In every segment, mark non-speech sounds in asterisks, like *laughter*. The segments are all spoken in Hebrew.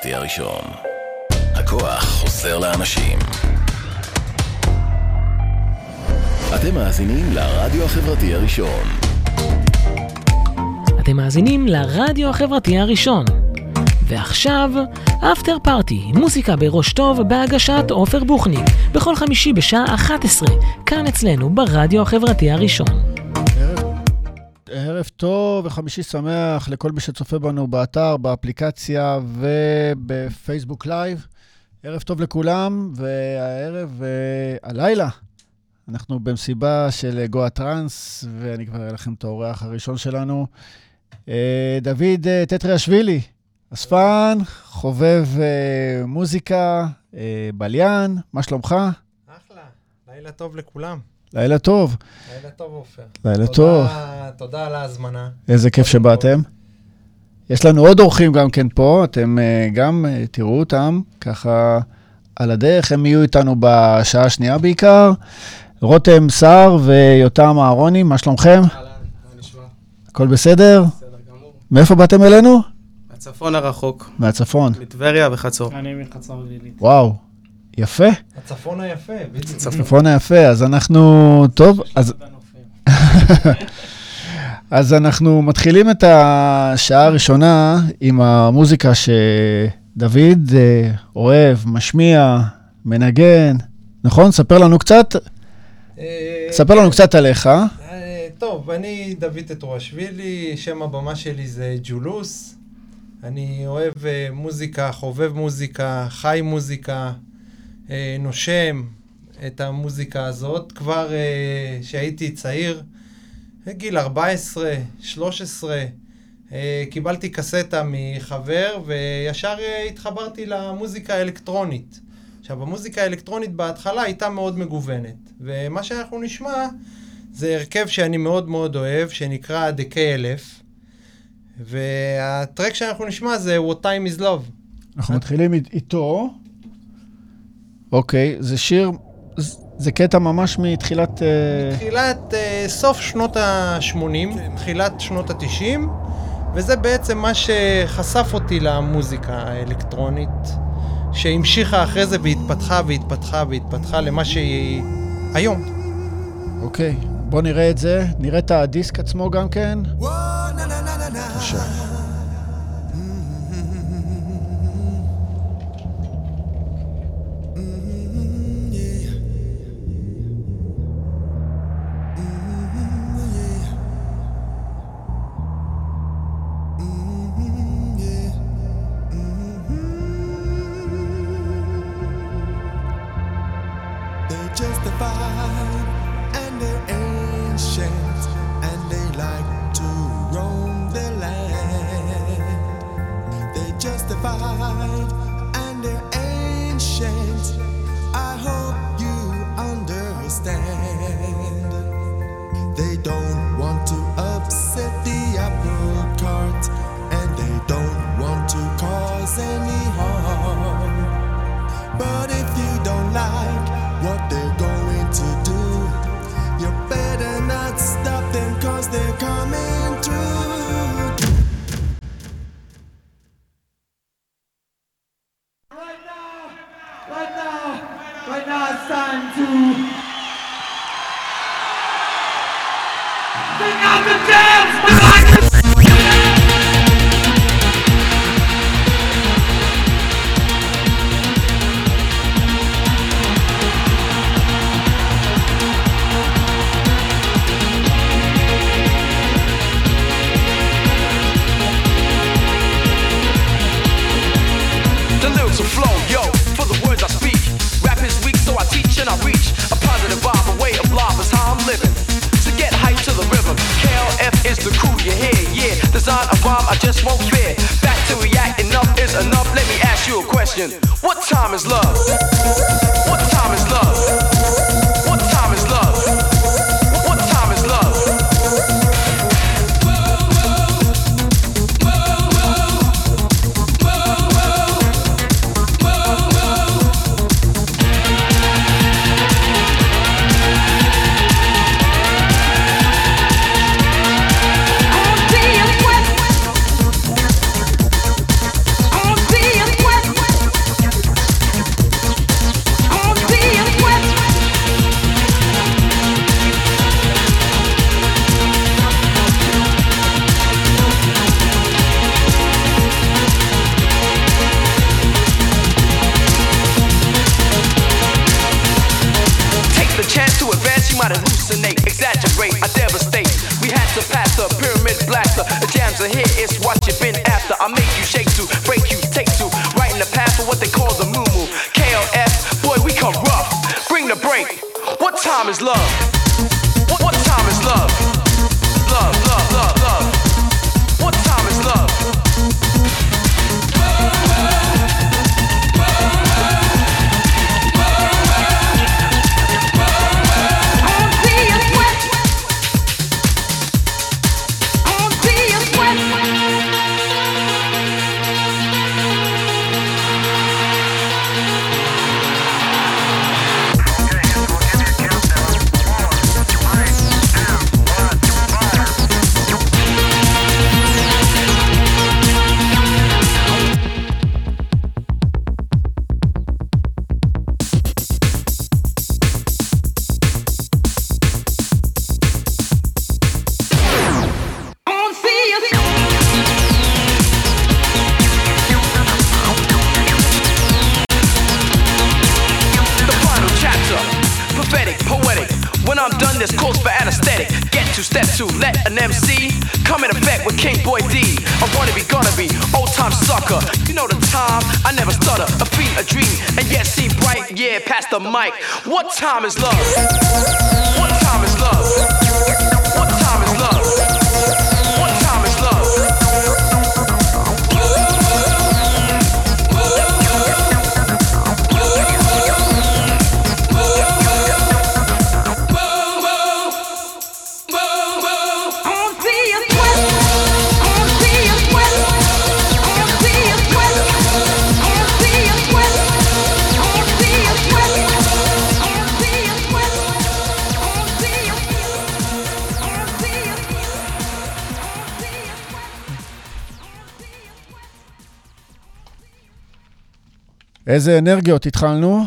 החברתי הראשון. הכוח חוזר לאנשים. אתם מאזינים לרדיו החברתי הראשון. אתם מאזינים לרדיו החברתי הראשון. ועכשיו, after party, מוזיקה בראש טוב בהגשת עופר בוחניק, בכל חמישי בשעה 11, כאן אצלנו ברדיו החברתי הראשון. ערב טוב וחמישי שמח לכל מי שצופה בנו באתר, באפליקציה ובפייסבוק live. ערב טוב לכולם, והערב, uh, הלילה, אנחנו במסיבה של גואה טראנס, ואני כבר אראה לכם את האורח הראשון שלנו. Uh, דוד uh, טטריאשווילי, אספן, חובב uh, מוזיקה, uh, בליין, מה שלומך? אחלה, לילה טוב לכולם. לילה טוב. לילה טוב, עופר. לילה תודה, טוב. תודה על ההזמנה. איזה כיף שבאתם. יש לנו עוד אורחים גם כן פה, אתם uh, גם uh, תראו אותם ככה על הדרך, הם יהיו איתנו בשעה השנייה בעיקר. רותם סער ויותם אהרוני, מה שלומכם? אהלן, מה נשמע? הכל בסדר? בסדר גמור. מאיפה באתם אלינו? הצפון הרחוק, מהצפון. מטבריה וחצור. אני מחצור גלילית. וואו, יפה, הצפון היפה, בדיוק. צפון היפה, אז אנחנו, טוב, אז, *laughs* אז אנחנו מתחילים את השעה הראשונה עם המוזיקה שדוד אה, אוהב, משמיע, מנגן, נכון? ספר לנו קצת, אה, ספר לנו קצת עליך. אה, טוב, אני דוד טטרואשווילי, שם הבמה שלי זה ג'ולוס. אני אוהב מוזיקה, חובב מוזיקה, חי מוזיקה, נושם את המוזיקה הזאת. כבר כשהייתי צעיר, גיל 14, 13, אה, קיבלתי קסטה מחבר וישר אה, התחברתי למוזיקה האלקטרונית. עכשיו, המוזיקה האלקטרונית בהתחלה הייתה מאוד מגוונת, ומה שאנחנו נשמע זה הרכב שאני מאוד מאוד אוהב, שנקרא The K1000, והטרק שאנחנו נשמע זה What Time is Love. אנחנו מתחילים אית- איתו. אוקיי, זה שיר, זה- זה קטע ממש מתחילת... אה, תחילת, אה, סוף שנות ה-80, תחילת שנות ה-90, וזה בעצם מה שחשף אותי למוזיקה האלקטרונית, שהמשיכה אחרי זה והתפתחה והתפתחה והתפתחה למה שהיא היום. אוקיי, בוא נראה את זה. נראה את הדיסק עצמו גם כן. בבקשה. Might hallucinate, exaggerate, I devastate. We had to pass the pyramid blaster. The jams are here, it's what you've been after. I make you shake to, break you, take to. Right in the path for what they call the moo moo. KLF, boy, we come rough. Bring the break. What time is love? What, what time is? Love, time is love? איזה אנרגיות התחלנו?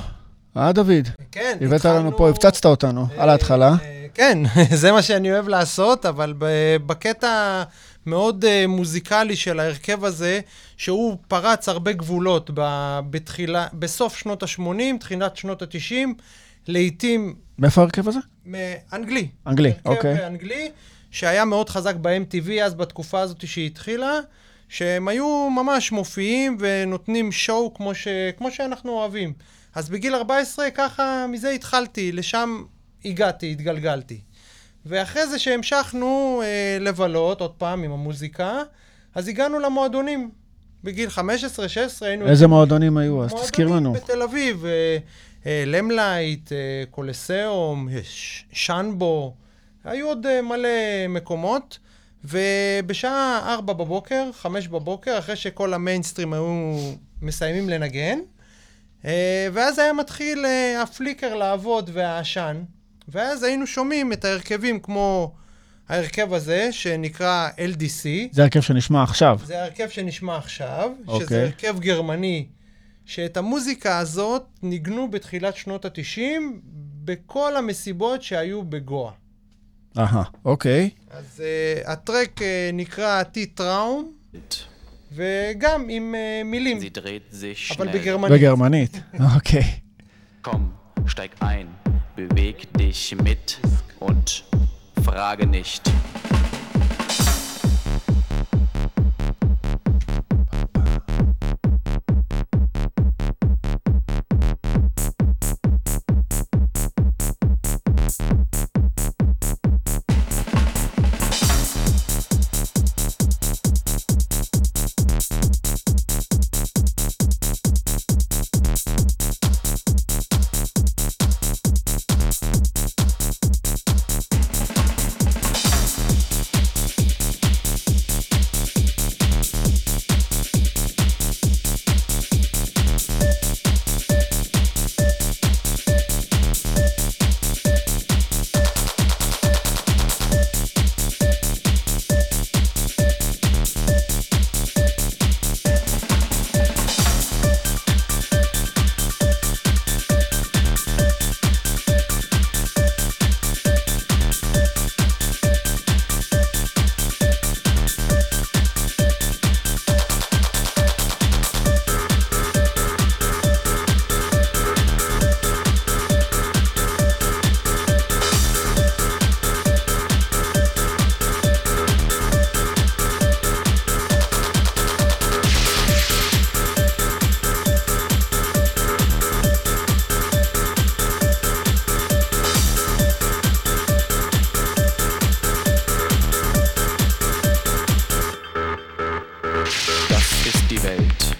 אה, דוד? כן, הבאת לנו פה, הפצצת אותנו על ההתחלה. אה, כן, *laughs* זה מה שאני אוהב לעשות, אבל בקטע מאוד אה, מוזיקלי של ההרכב הזה, שהוא פרץ הרבה גבולות ב- בתחילה, בסוף שנות ה-80, תחילת שנות ה-90, לעיתים מאיפה ההרכב הזה? אנגלי. אנגלי, הרכב אוקיי. אנגלי, שהיה מאוד חזק ב-MTV אז בתקופה הזאת שהיא התחילה, שהם היו ממש מופיעים ונותנים שואו כמו, ש... כמו שאנחנו אוהבים. אז בגיל 14 ככה, מזה התחלתי, לשם הגעתי, התגלגלתי. ואחרי זה שהמשכנו אה, לבלות עוד פעם עם המוזיקה, אז הגענו למועדונים. בגיל 15-16 היינו... איזה מועדונים היו אז? תזכיר לנו. מועדונים בתל אביב, אה, אה, למלייט, אה, קולסיאום, ש- שנבו, היו עוד אה, מלא מקומות, ובשעה 4 בבוקר, 5 בבוקר, אחרי שכל המיינסטרים היו מסיימים לנגן, אה, ואז היה מתחיל אה, הפליקר לעבוד והעשן, ואז היינו שומעים את ההרכבים כמו ההרכב הזה, שנקרא LDC, זה הרכב שנשמע עכשיו. זה ההרכב שנשמע עכשיו, אוקיי. שזה הרכב גרמני, שאת המוזיקה הזאת ניגנו בתחילת שנות ה-90 בכל המסיבות שהיו בגואה. אהה, אוקיי. אז uh, הטרק uh, נקרא T-טראום, וגם עם uh, מילים, אבל. בגרמנית. בגרמנית. אוקיי. Komm, steig ein, beweg dich mit und frage nicht. this debate.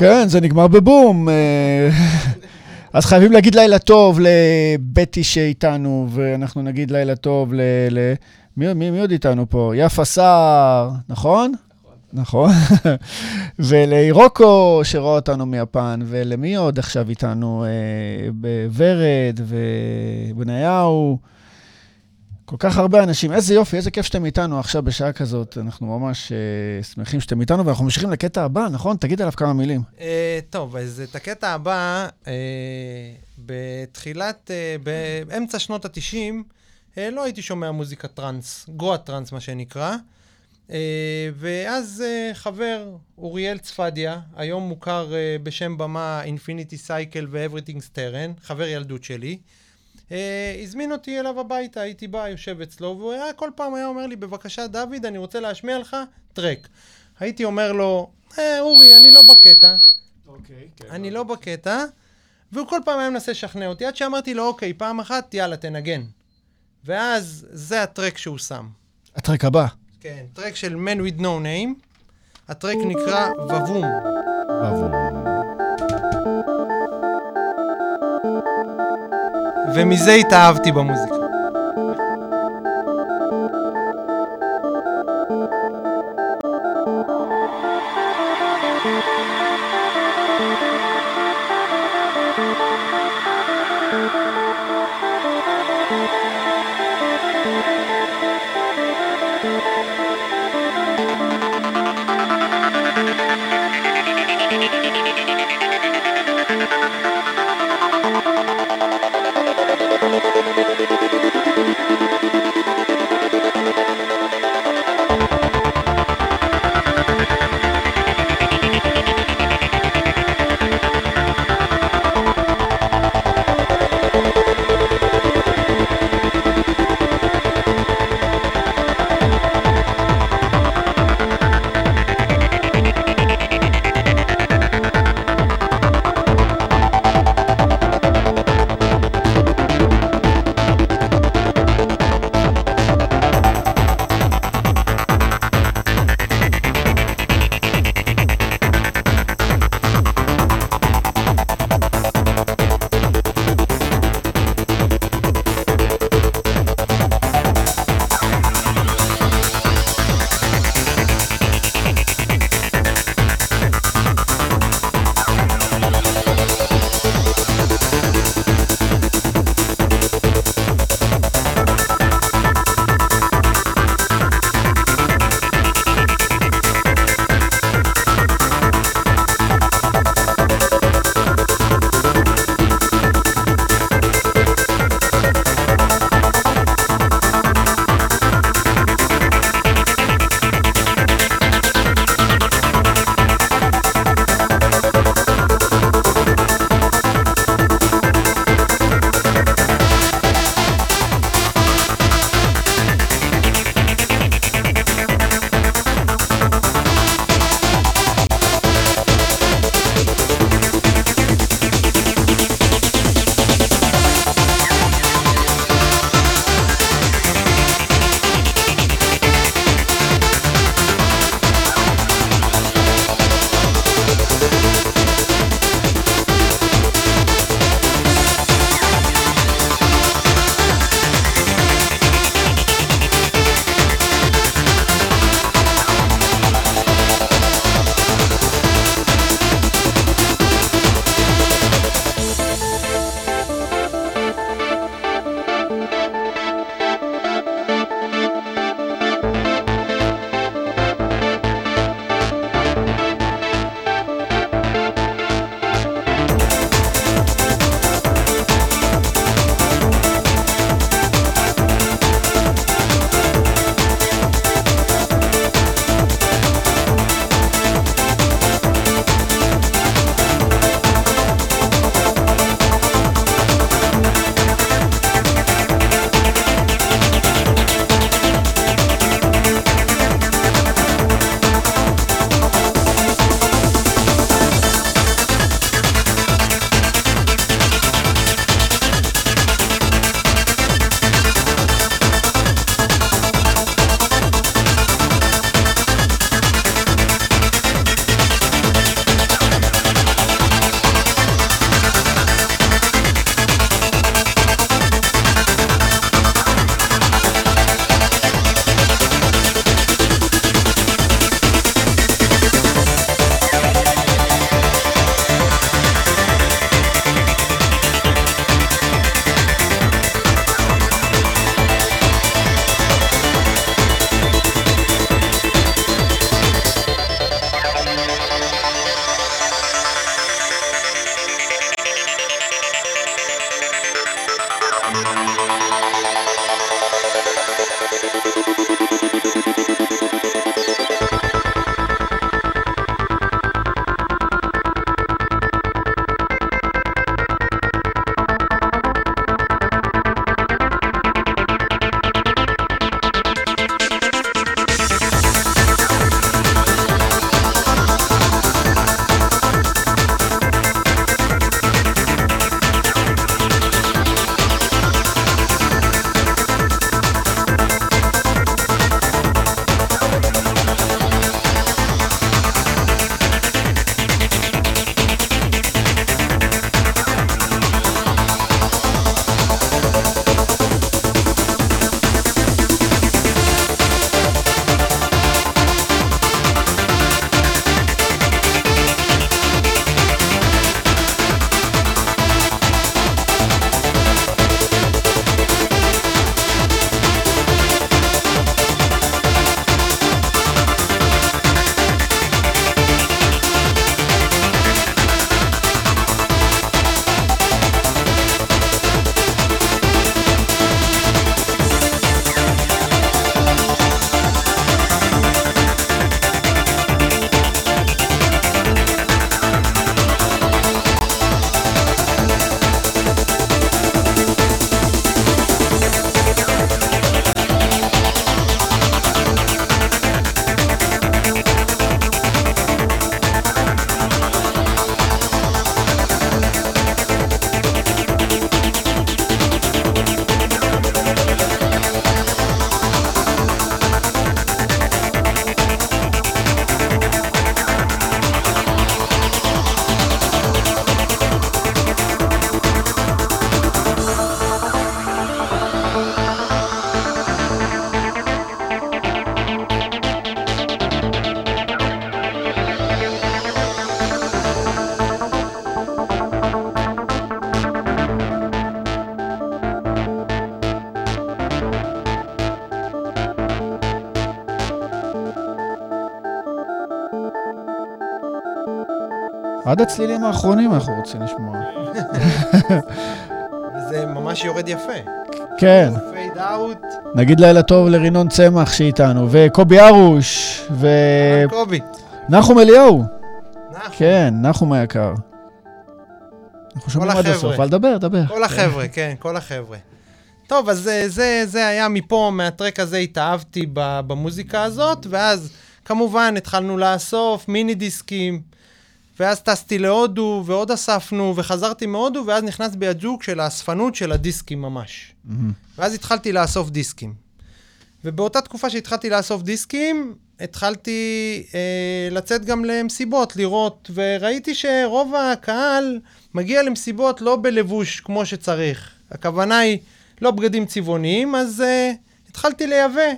כן, זה נגמר בבום. אה, אז חייבים להגיד לילה טוב לבטי שאיתנו, ואנחנו נגיד לילה טוב ל... ל... מי, מי, מי עוד איתנו פה? יפה סער, נכון? נכון. *laughs* ולאירוקו שרואה אותנו מיפן, ולמי עוד עכשיו איתנו? אה, בוורד ובניהו. כך הרבה אנשים. איזה יופי, איזה כיף שאתם איתנו עכשיו בשעה כזאת. אנחנו ממש אה, שמחים שאתם איתנו, ואנחנו ממשיכים לקטע הבא, נכון? תגיד עליו כמה מילים. אה, טוב, אז את הקטע הבא, אה, בתחילת, אה, באמצע שנות ה-90, אה, לא הייתי שומע מוזיקה טראנס, גואה טראנס מה שנקרא. ואז חבר, אוריאל צפדיה, היום מוכר בשם במה Infinity Cycle ו-Everything סטרן, חבר ילדות שלי, הזמין אותי אליו הביתה, הייתי בא, יושב אצלו, והוא היה, כל פעם היה אומר לי, בבקשה, דוד, אני רוצה להשמיע לך טרק. הייתי אומר לו, אה, אורי, אני לא בקטע, אוקיי, אני לא בקטע, והוא כל פעם היה מנסה לשכנע אותי, עד שאמרתי לו, אוקיי, פעם אחת, יאללה, תנגן. ואז זה הטרק שהוא שם. הטרק הבא. כן, טרק של Man with No Name, הטרק נקרא ובום. ומזה התאהבתי במוזיקה. עד הצלילים האחרונים אנחנו רוצים לשמוע. *laughs* וזה ממש יורד יפה. כן, פייד אאוט, נגיד לילה טוב לרינון צמח שאיתנו, וקובי ארוש, קובי. ונחום אליהו. נחום. כן, נחום היקר. אנחנו שומעים עד. הסוף, אבל דבר, דבר. כל החבר'ה, כן, כל החבר'ה. טוב, אז זה, זה, זה היה מפה, מהטרק הזה התאהבתי במוזיקה הזאת, ואז כמובן התחלנו לאסוף מיני דיסקים, ואז טסתי להודו, ועוד אספנו, וחזרתי מהודו, ואז נכנס בי הג'וק של האספנות של הדיסקים ממש. מהמם. ואז התחלתי לאסוף דיסקים. ובאותה תקופה שהתחלתי לאסוף דיסקים, התחלתי אה, לצאת גם למסיבות, לראות, וראיתי שרוב הקהל מגיע למסיבות לא בלבוש כמו שצריך. הכוונה היא לא בגדים צבעוניים, אז אה, התחלתי לייבא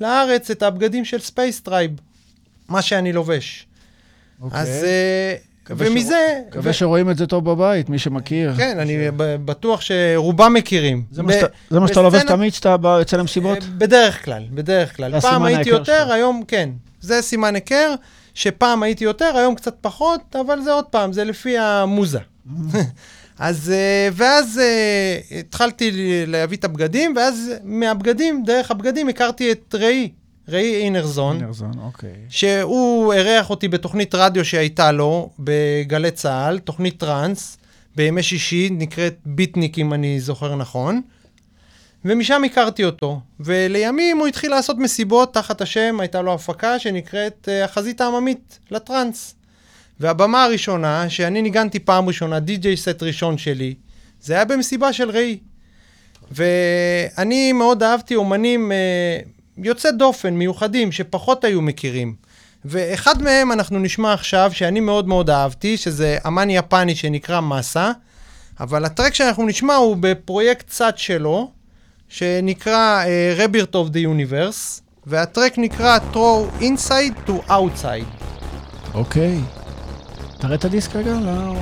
לארץ את הבגדים של Space Tribe, מה שאני לובש. אוקיי. אז... אה, ומזה... מקווה שרואים את זה טוב בבית, מי שמכיר. כן, אני ב- בטוח שרובם מכירים. זה מה שאתה- לובש תמיד כשאתה בא- יוצא למסיבות? אה, בדרך כלל, בדרך כלל. פעם הייתי יותר. היום כן. זה סימן היכר, שפעם הייתי יותר, היום קצת פחות, אבל זה עוד פעם, זה לפי המוזה. *laughs* אז, אה, ואז אה, התחלתי להביא את הבגדים, ואז מהבגדים, דרך הבגדים, הכרתי את ראי, ראי אינרזון. אינרזון, אוקיי. שהוא אירח אותי בתוכנית רדיו שהייתה לו בגלי צה"ל, תוכנית טראנס, בימי שישי, נקראת ביטניק אם אני זוכר נכון. ומשם הכרתי אותו. ולימים הוא התחיל לעשות מסיבות תחת השם, הייתה לו הפקה שנקראת אה, החזית העממית לטראנס. והבמה הראשונה, שאני ניגנתי פעם ראשונה, די.ג'יי סט ראשון שלי, זה היה במסיבה של ראי. ואני מאוד אהבתי אומנים אה, יוצאי דופן, מיוחדים, שפחות היו מכירים. ואחד מהם אנחנו נשמע עכשיו, שאני מאוד מאוד אהבתי, שזה אמן יפני שנקרא מסה, אבל הטרק שאנחנו נשמע הוא בפרויקט צד שלו, שנקרא uh, Rebirth of the Universe, והטרק נקרא Throw Inside to Outside. אוקיי. תראה את הדיסק רגע, לא...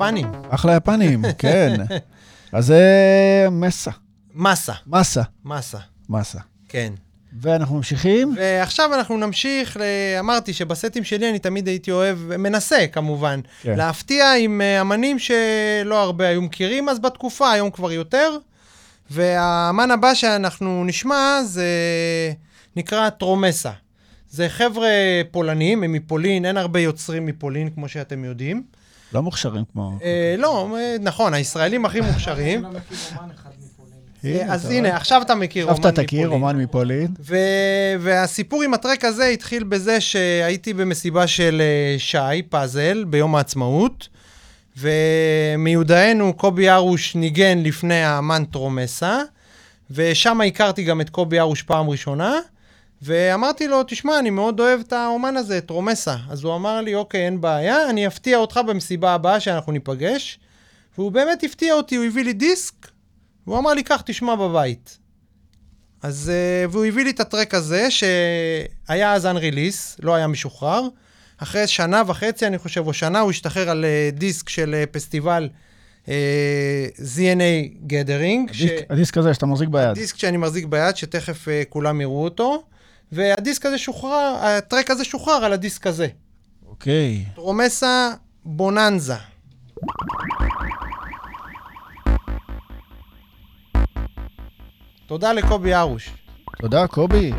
יפנים. אחלה יפנים, *laughs* כן. אז זה מסה. מסה, מסה. מסה, מסה. כן. ואנחנו ממשיכים. ועכשיו אנחנו נמשיך. אמרתי שבסטים שלי אני תמיד הייתי אוהב, מנסה כמובן, כן. להפתיע עם אה, אמנים שלא הרבה היו מכירים אז בתקופה, היום כבר יותר. והאמן הבא שאנחנו נשמע זה נקרא טרומסה. זה חבר'ה פולנים, הם מפולין, אין הרבה יוצרים מפולין, כמו שאתם יודעים. לא מוכשרים כמו... אה, לא, אה, נכון, הישראלים הכי מוכשרים. הנה, אז אתה הנה? עכשיו אתה מכיר אומן עכשיו מפולין. אתה תכיר אומן מפולין. ו- והסיפור עם הטרק הזה התחיל בזה שהייתי במסיבה של אה, שי פאזל ביום העצמאות, ומיודענו קובי ארוש ניגן לפני האמן טרומסה, ושם הכרתי גם את קובי ארוש פעם ראשונה, ואמרתי לו, תשמע, אני מאוד אוהב את האומן הזה, את טרומסה. אז הוא אמר לי, אוקיי, אין בעיה, אני אפתיע אותך במסיבה הבאה שאנחנו ניפגש. והוא באמת הפתיע אותי, הוא הביא לי דיסק, והוא אמר לי, קח, תשמע בבית. אז, uh, והוא הביא לי את הטרק הזה, שהיה אז unrelease, לא היה משוחרר. אחרי שנה וחצי, אני חושב, או שנה, הוא השתחרר על uh, דיסק של uh, פסטיבל uh, ZNA Gathering. הדיסק- הדיסק הזה שאתה מחזיק ביד. דיסק שאני מחזיק ביד, שתכף uh, כולם יראו אותו. והדיסק הזה שוחרר, הטרק הזה שוחרר על הדיסק הזה. אוקיי. טרומסה בוננזה. תודה לקובי ארוש. תודה, קובי.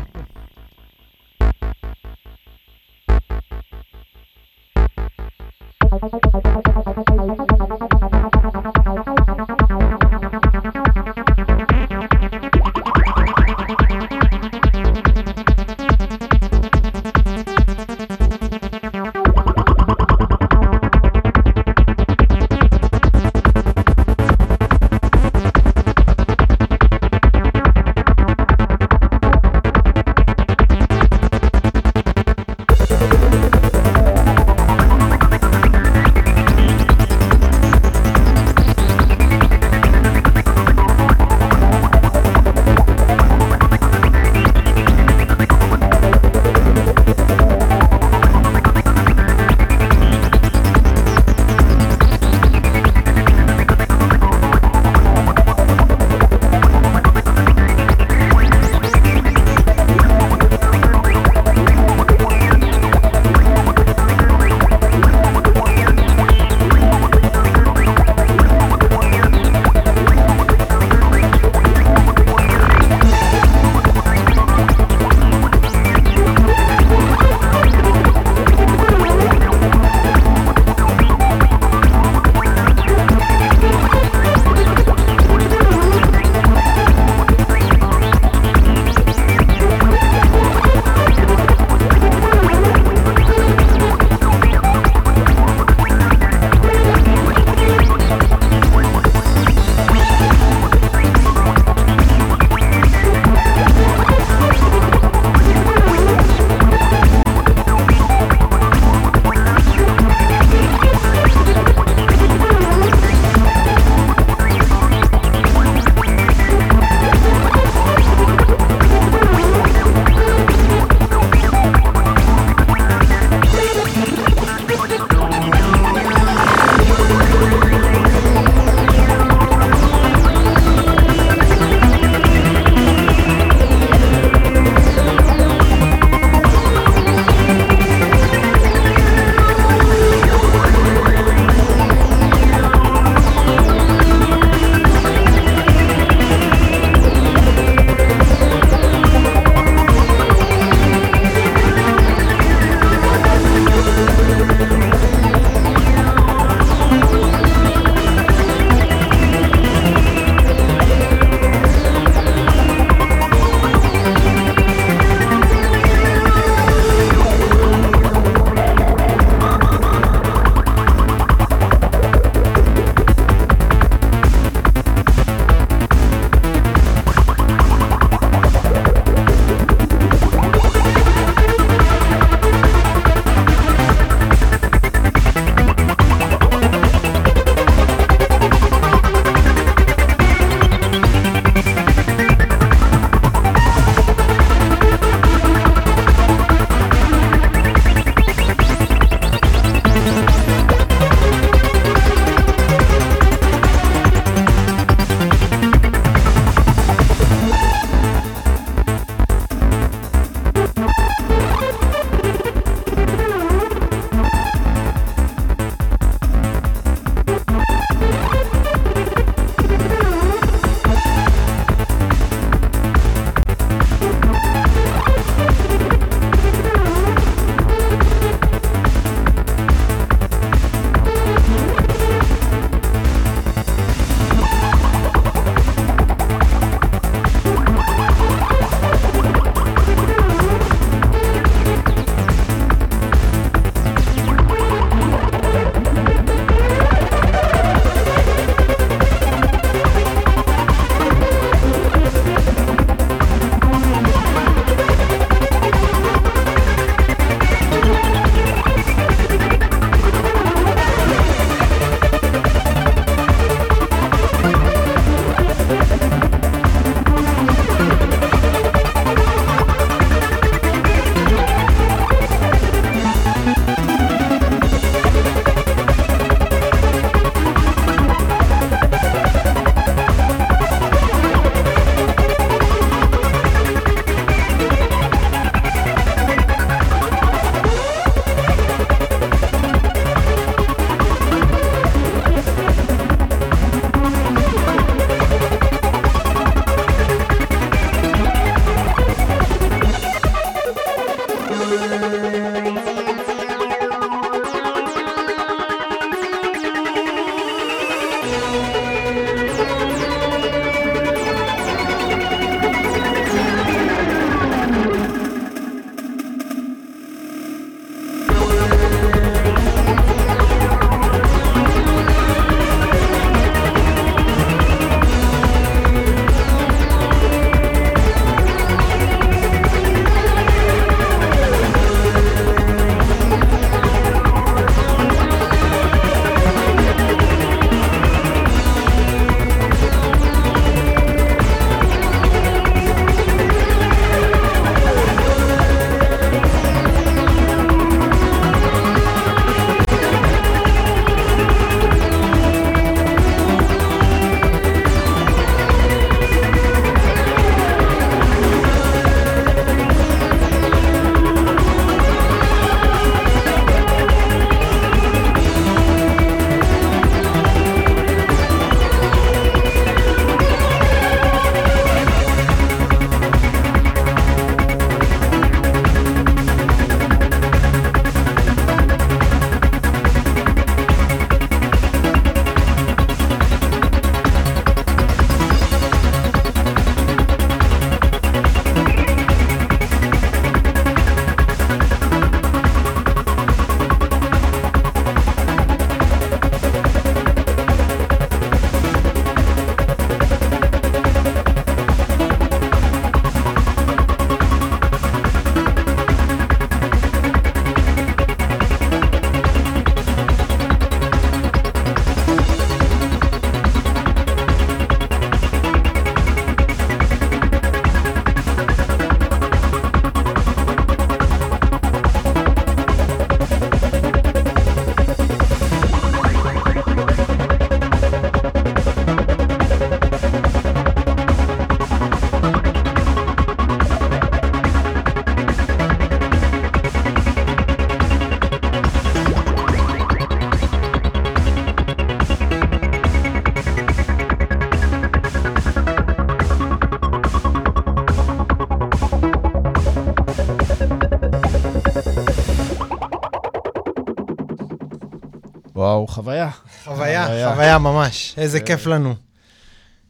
חוויה, חוויה. חוויה ממש. איזה כן. כיף לנו.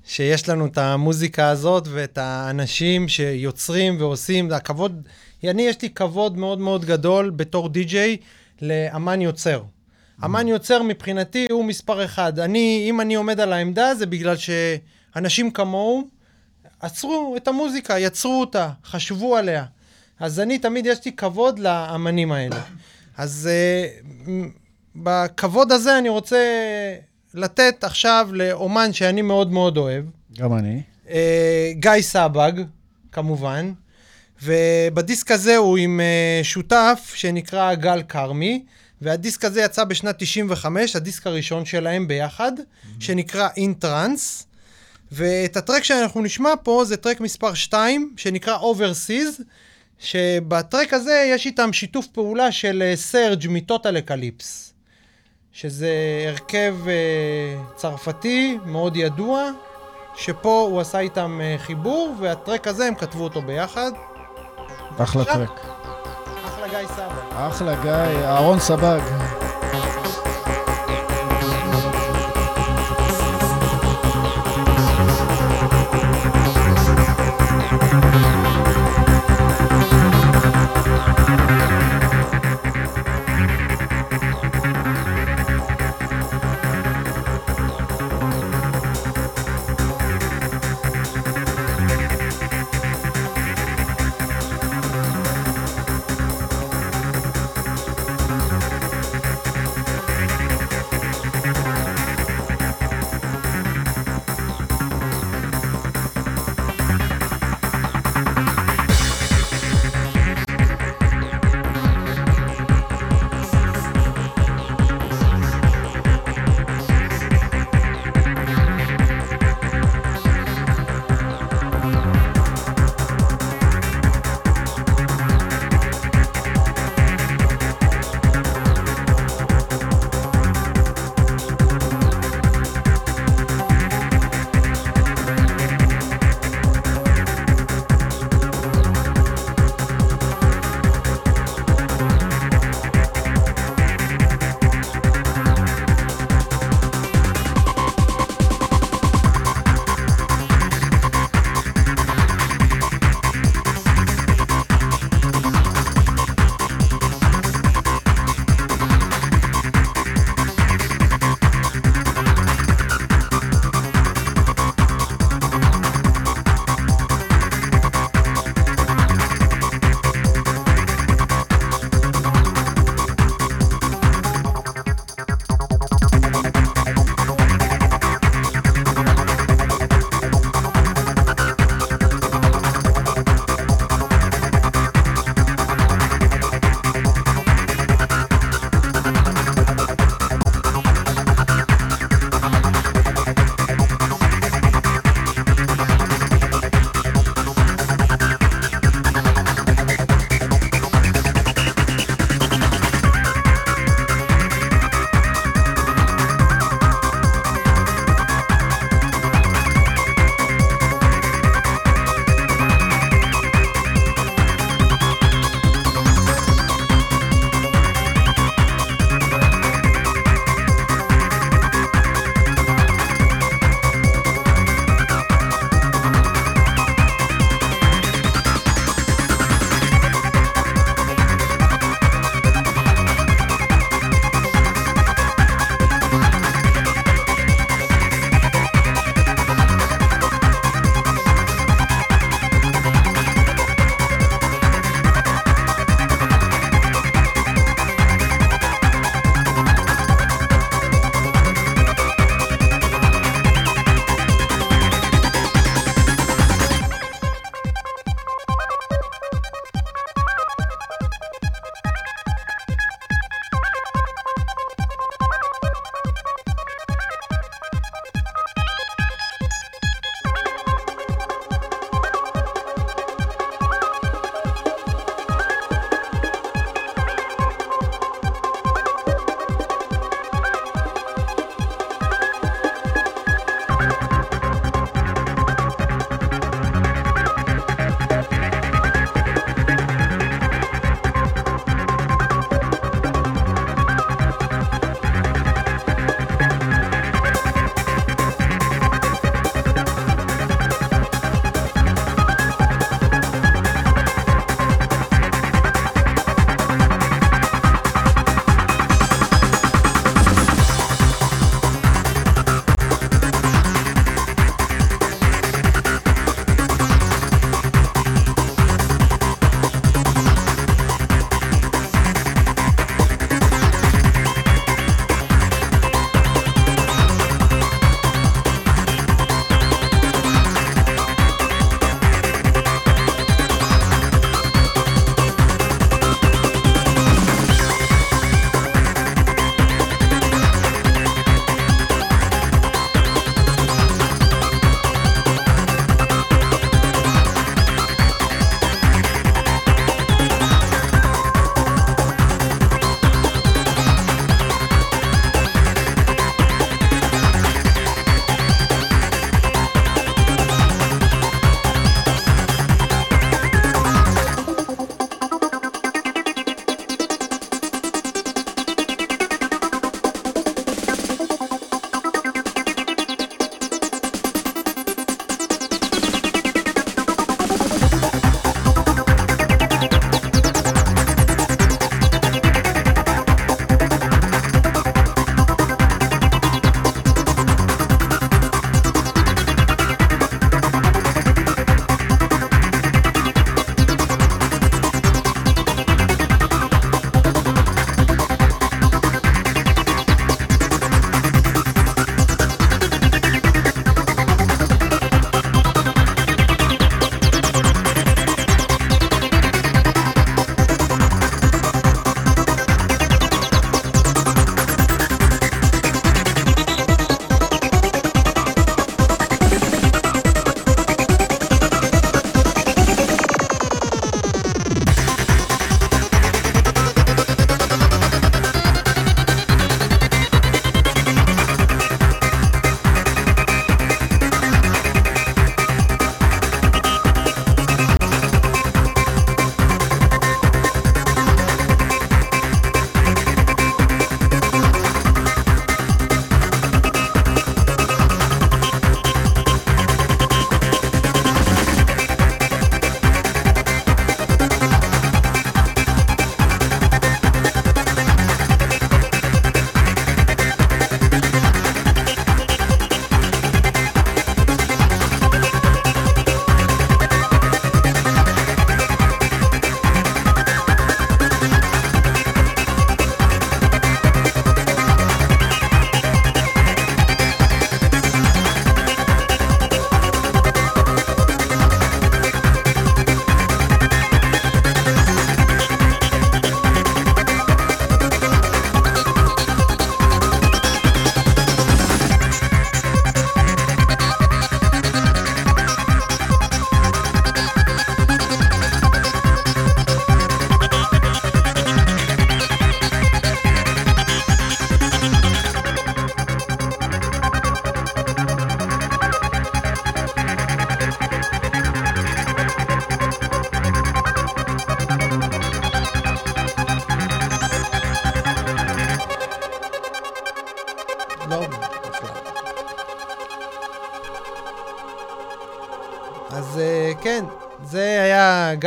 שיש לנו את המוזיקה הזאת ואת האנשים שיוצרים ועושים, הכבוד, אני, יש לי כבוד מאוד מאוד גדול בתור די-ג'יי לאמן יוצר. אמן יוצר מבחינתי הוא מספר אחד. אני, אם אני עומד על העמדה, זה בגלל שאנשים כמוהו עצרו את המוזיקה, יצרו אותה, חשבו עליה. אז אני, תמיד יש לי כבוד לאמנים האלה. אז uh, בכבוד הזה אני רוצה לתת עכשיו לאומן שאני מאוד מאוד אוהב, גם אני. אה, גיא סבג, כמובן, ובדיסק הזה הוא עם אה, שותף שנקרא גל כרמי, והדיסק הזה יצא בשנת 95, הדיסק הראשון שלהם ביחד, שנקרא אינטרנס, ואת הטרק שאנחנו נשמע פה זה טרק מספר 2, שנקרא Overseas, שבטרק הזה יש איתם שיתוף פעולה של סרג' מ Total Eclipse, שזה הרכב אה, צרפתי מאוד ידוע, שפה הוא עשה איתם אה, חיבור, והטרק הזה הם כתבו אותו ביחד. אחלה. טרק. אחלה גיא סבג. אחלה גיא, אהרון סבג.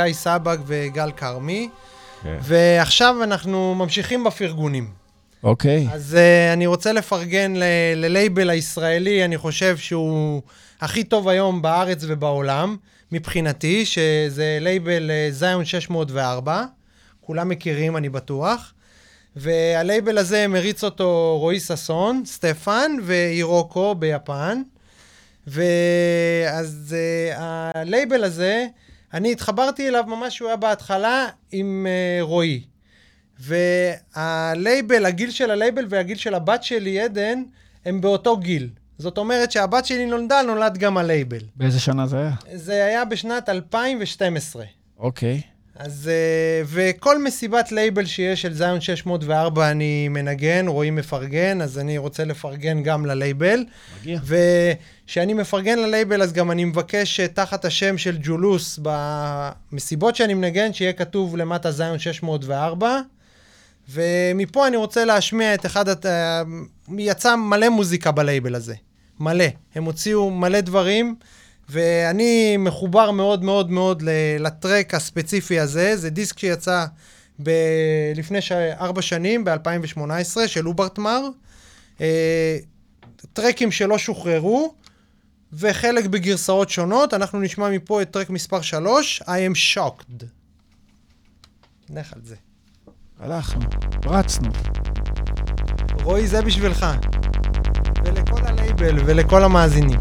גיא סבג וגל כרמי, כן. ועכשיו אנחנו ממשיכים בפרגונים. אוקיי. אז אה, אני רוצה לפרגן ללייבל הישראלי, אני חושב שהוא הכי טוב היום בארץ ובעולם, מבחינתי, שזה לייבל אה, Zion 604, כולם מכירים, אני בטוח. והלייבל הזה מריץ אותו רועי ששון, סטפן ואירוקו ביפן. ואז אה, הלייבל הזה, אני התחברתי אליו ממש שהוא היה בהתחלה עם אה, רועי. והלייבל, הגיל של הלייבל והגיל של הבת שלי, עדן, הם באותו גיל. זאת אומרת שהבת שלי נולדה, נולד גם הלייבל. באיזה שנה זה היה? זה היה בשנת 2012. אוקיי. אז, אה, וכל מסיבת לייבל שיש של Zion 604 אני מנגן, רועי מפרגן, אז אני רוצה לפרגן גם ללייבל. מגיע. וכשאני מפרגן ללייבל, אז גם אני מבקש שתחת השם של ג'ולוס, במסיבות שאני מנגן, שיהיה כתוב למטה זיון 604. ומפה אני רוצה להשמיע את אחד, הת- אה, יצא מלא מוזיקה בלייבל הזה. מלא. הם הוציאו מלא דברים, ואני מחובר מאוד מאוד מאוד לטרק הספציפי הזה. זה דיסק שיצא ב- לפני ש- ארבע שנים, ב-2018, של אוברטמר. אה, טרקים שלא שוחררו, וחלק בגרסאות שונות. אנחנו נשמע מפה את טרק מספר 3, I am shocked. נלך על זה. הלכנו, רצנו. רועי, זה בשבילך. ולכל הלייבל ולכל המאזינים.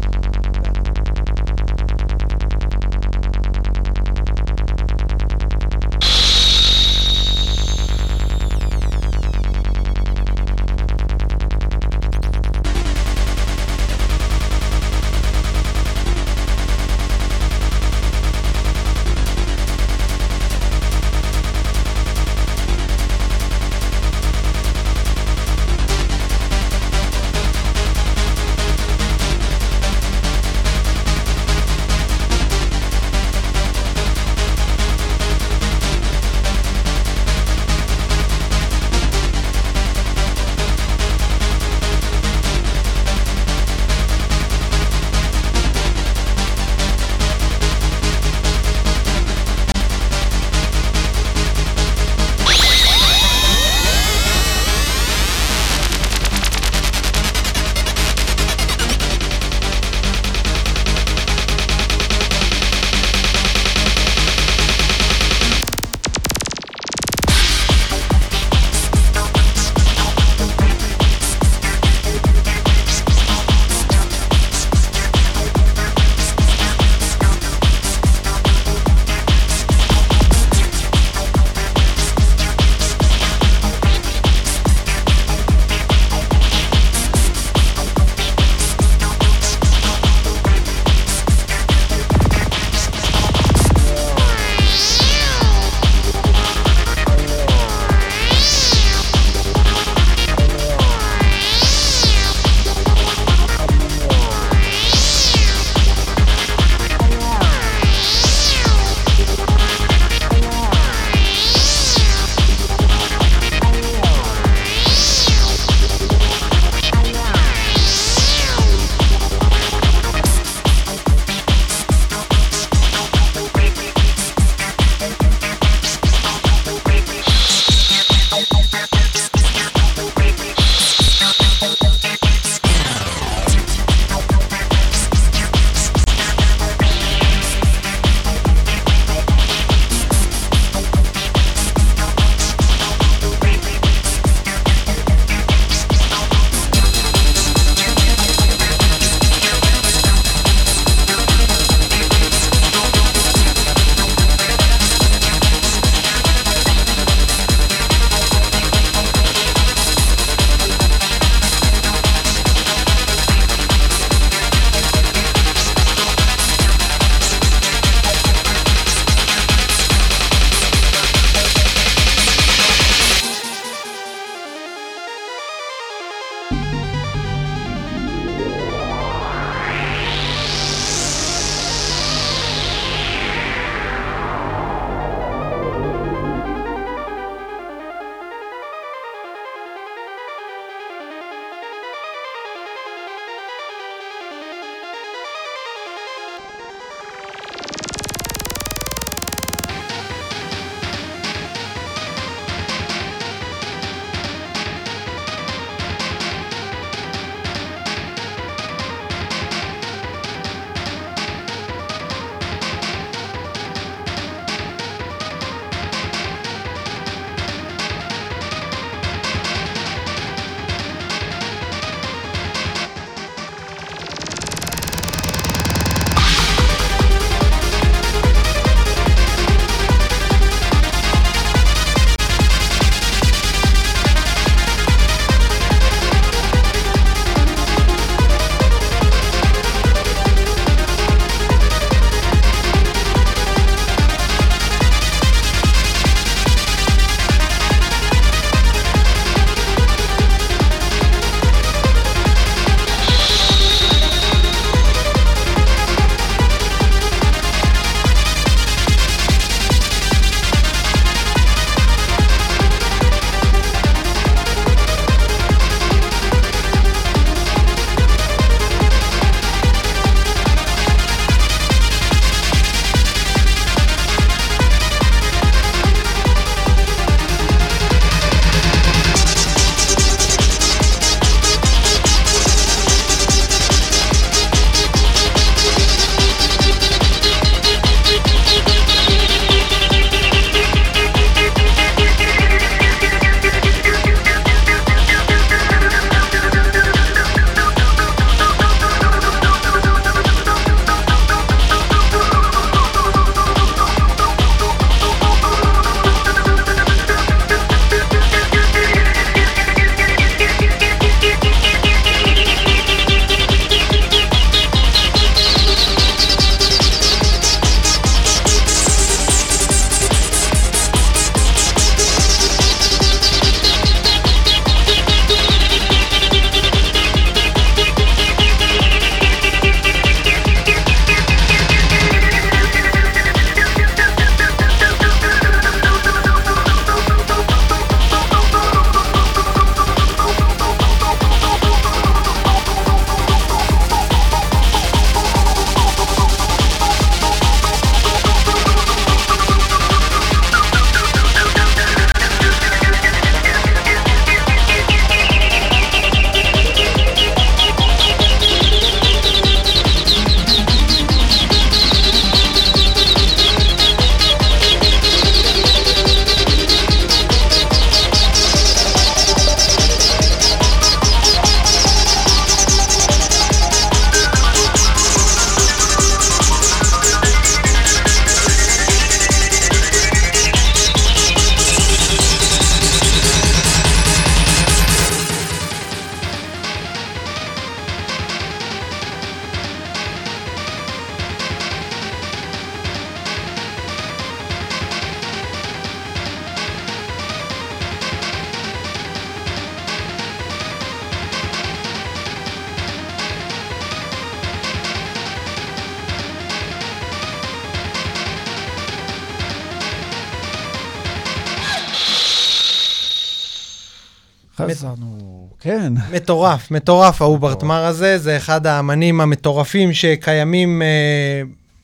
חזרנו, כן. מטורף, מטורף האוברטמר הזה, זה אחד האמנים המטורפים שקיימים אה,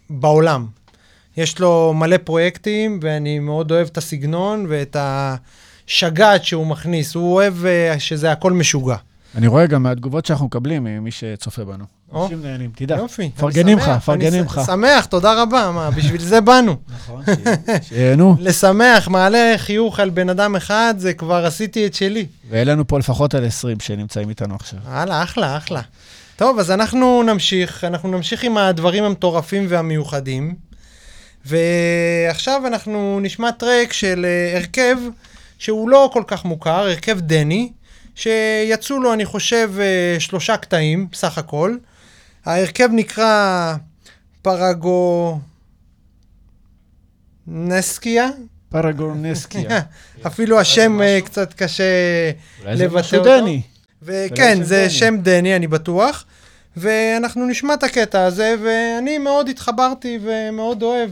בעולם. יש לו מלא פרויקטים, ואני מאוד אוהב את הסגנון ואת השגעת שהוא מכניס. הוא אוהב אה, שזה הכל משוגע. אני רואה גם מהתגובות שאנחנו מקבלים ממי שצופה בנו. אנשים נהנים, תדע. יופי. מפרגנים לך, מפרגנים לך. שמח, תודה רבה, מה, בשביל זה באנו. נכון, שיהנו. *laughs* לשמח, מעלה חיוך על בן אדם אחד, זה כבר עשיתי את שלי. והעלינו פה לפחות על 20 שנמצאים איתנו עכשיו. הלאה, אחלה, אחלה. טוב, אז אנחנו נמשיך, אנחנו נמשיך עם הדברים המטורפים והמיוחדים. ועכשיו אנחנו נשמע טרק של אה, הרכב שהוא לא כל כך מוכר, הרכב דני, שיצאו לו, אני חושב, אה, שלושה קטעים, בסך הכל. ההרכב נקרא פרגו... נסקיה? פרגורנסקיה. *laughs* אפילו השם אה, קצת קשה אולי זה לבטא משהו אותו. דני. וכן, זה. שם דני, אני בטוח. ואנחנו נשמע את הקטע הזה, ואני מאוד התחברתי ומאוד אוהב.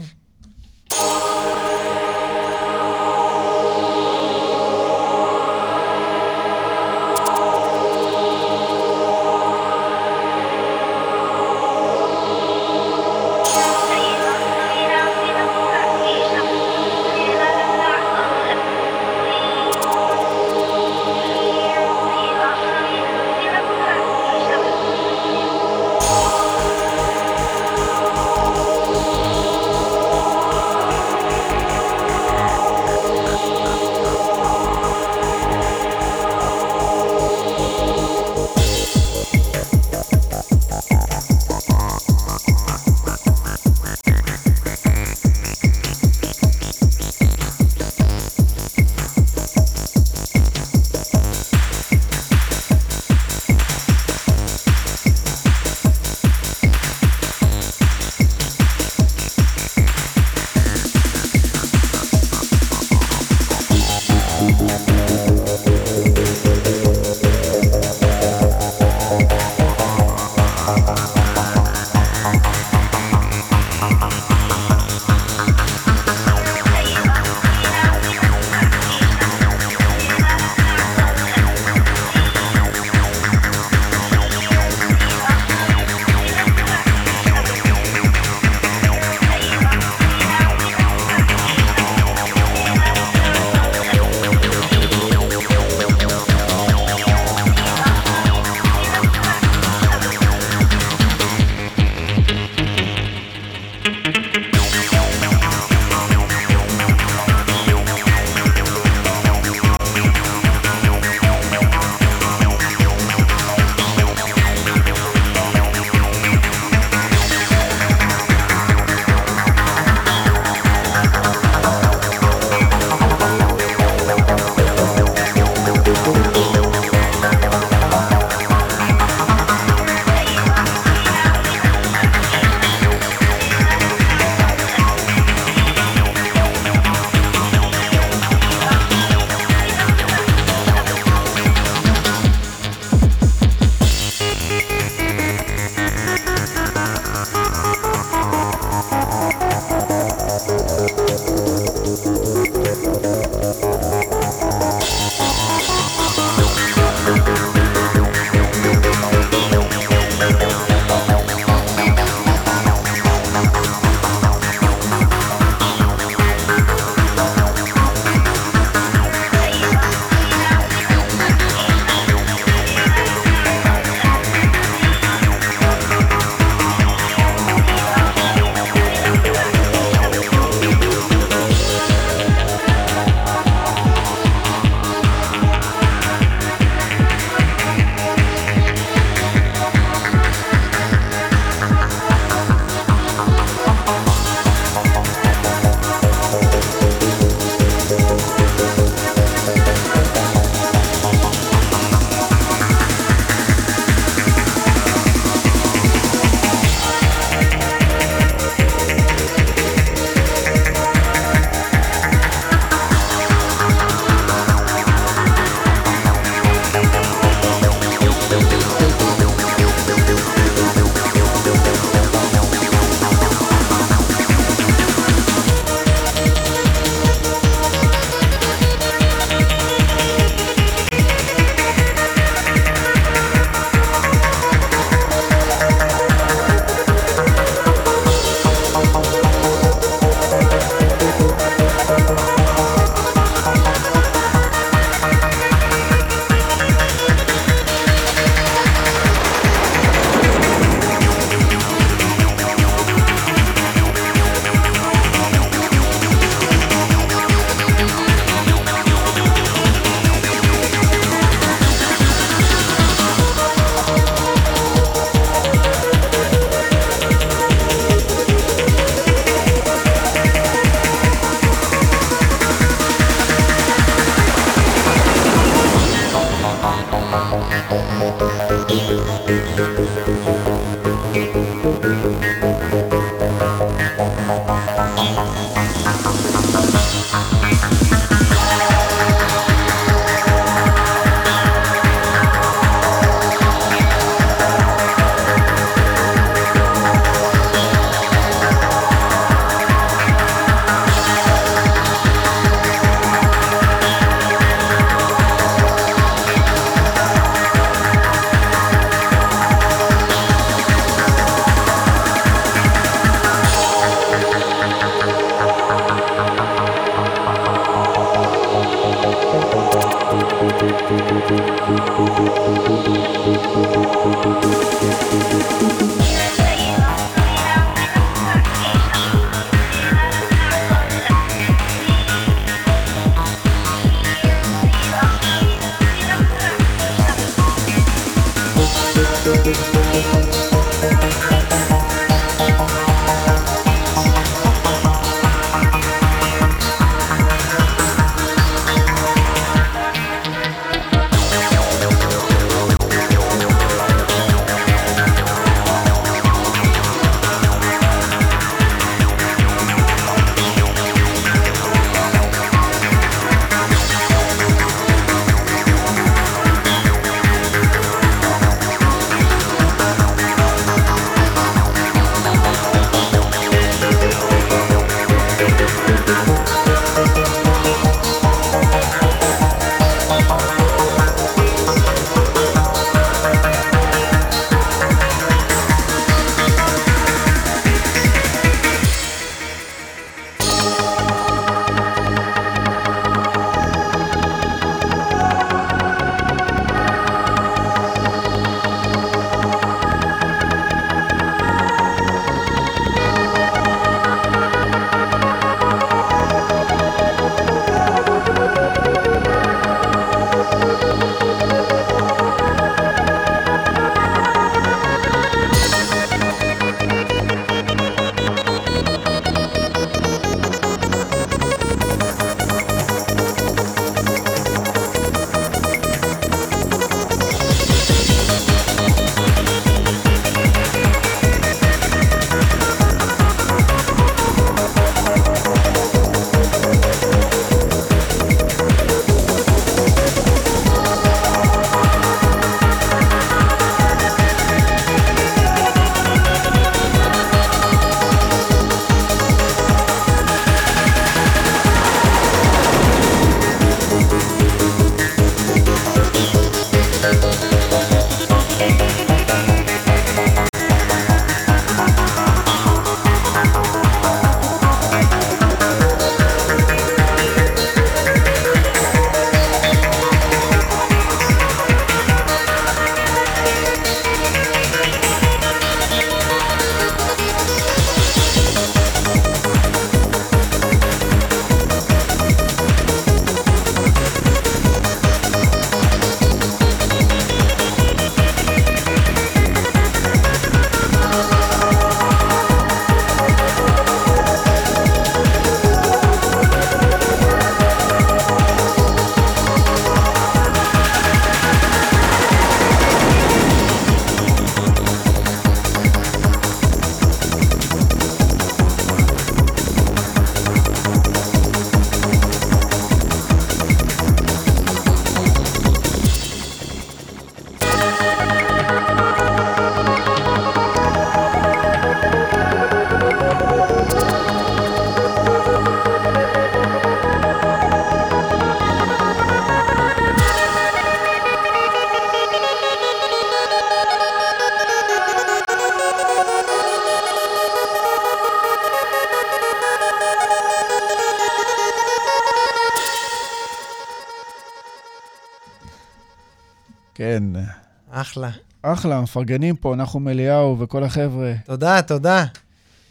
אחלה. מפרגנים פה, נחום אליהו וכל החבר'ה. תודה, תודה.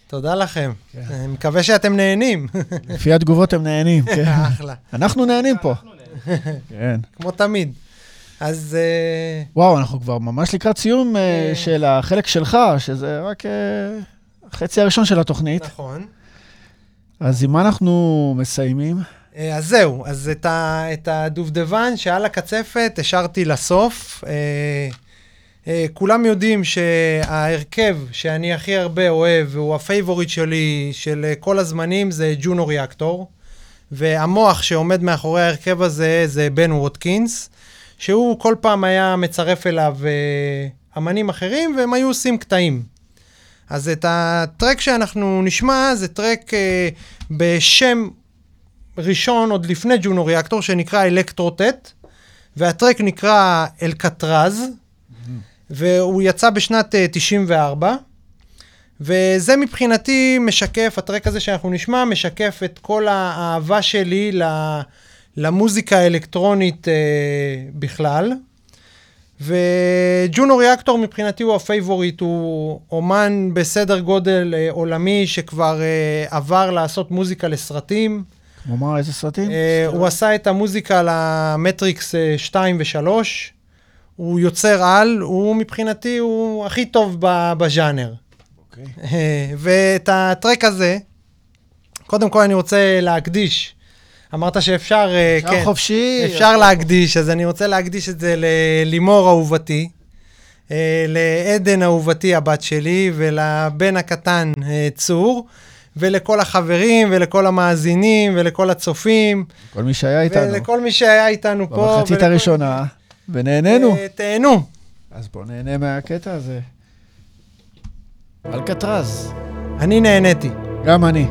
תודה לכם. אני מקווה שאתם נהנים. לפי התגובות הם נהנים, כן. *laughs* אחלה. אנחנו נהנים פה. כן. כמו תמיד. אז אה, וואו, אנחנו כבר ממש לקראת סיום אה, אה. של החלק שלך, שזה רק אה, החצי הראשון של התוכנית. נכון. אז עם מה אנחנו מסיימים? אז זהו, אז את, ה, את הדובדבן שעל הקצפת השארתי לסוף. אה, כולם יודעים שההרכב שאני הכי הרבה אוהב, והוא ה favorite שלי של אה, כל הזמנים, זה Juno Reactor. והמוח שעומד מאחורי ההרכב הזה זה בן ווטקינס, שהוא כל פעם היה מצרף אליו אה, אמנים אחרים, והם היו עושים קטעים. אז את הטרק שאנחנו נשמע, זה טרק אה, בשם ראשון, עוד לפני Juno Reactor, שנקרא Electrotete, והטרק נקרא Alcatraz, והוא יצא בשנת אה, 94. וזה מבחינתי משקף, הטרק הזה שאנחנו נשמע, משקף את כל האהבה שלי למוזיקה האלקטרונית אה, בכלל. ו Juno Reactor מבחינתי הוא ה favorite, הוא אומן בסדר גודל אה, עולמי שכבר אה, עבר לעשות מוזיקה לסרטים. כמו מה, איזה סרטים? אה, הוא עשה את המוזיקה למטריקס אה, 2 ו-3. הוא יוצר על, הוא מבחינתי, הוא הכי טוב בז'אנר. אוקיי. אה, ואת הטרק הזה, קודם כל אני רוצה להקדיש. אמרת שאפשר, אה, אפשר כן, חופשי. אפשר להקדיש, אז אני רוצה להקדיש את זה ללימור אהובתי, אה, לעדן אהובתי הבת שלי, ולבן הקטן צור, ולכל החברים, ולכל המאזינים, ולכל הצופים, כל מי שהיה איתנו. ולכל מי שהיה איתנו פה. במחצית ולכל- הראשונה, ונהנינו. אה, תהנו. אז בואו נהנה מהקטע הזה. אלקטרז, אני נהניתי. גם אני.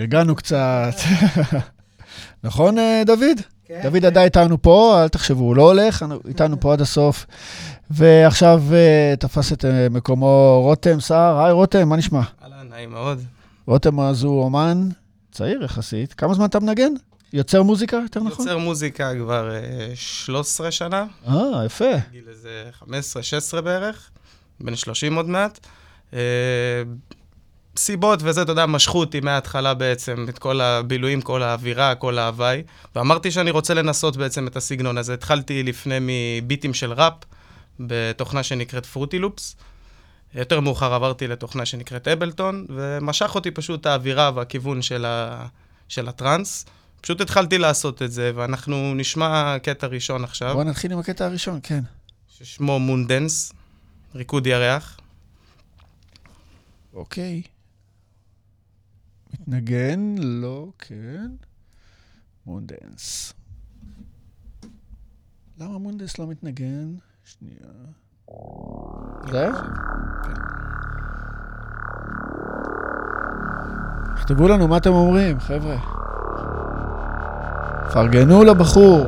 נרגענו קצת. *laughs* נכון, אה, דוד? כן, דוד עדיין איתנו פה, אל תחשבו, הוא לא הולך, איתנו פה עד הסוף. ועכשיו אה, תפס את אה, מקומו רותם סער. היי, רותם, מה נשמע? אהלן, נעים מאוד. רותם אז הוא אומן צעיר יחסית. כמה זמן אתה מנגן? יוצר מוזיקה, יותר נכון? יוצר מוזיקה כבר אה, 13 שנה, אה, יפה. גיל איזה 15-16 בערך, בן 30 עוד מעט. סיבות וזה, אתה יודע, משכו אותי מההתחלה בעצם, את כל הבילויים, כל האווירה, כל ההוואי. ואמרתי שאני רוצה לנסות בעצם את הסגנון הזה. התחלתי לפני מביטים של ראפ, בתוכנה שנקראת פרוטי לופס. יותר מאוחר עברתי לתוכנה שנקראת אבלטון, ומשך אותי פשוט האווירה והכיוון של, ה... של הטראנס. פשוט התחלתי לעשות את זה, ואנחנו נשמע קטע ראשון עכשיו, בוא נתחיל עם הקטע הראשון, כן. ששמו מונדנס, ריקוד ירח. אוקיי. מתנגן, לא, כן. מונדנס. למה מונדנס לא מתנגן? שנייה. זה? תכתבו לנו מה אתם אומרים, חבר'ה. פרגנו לבחור.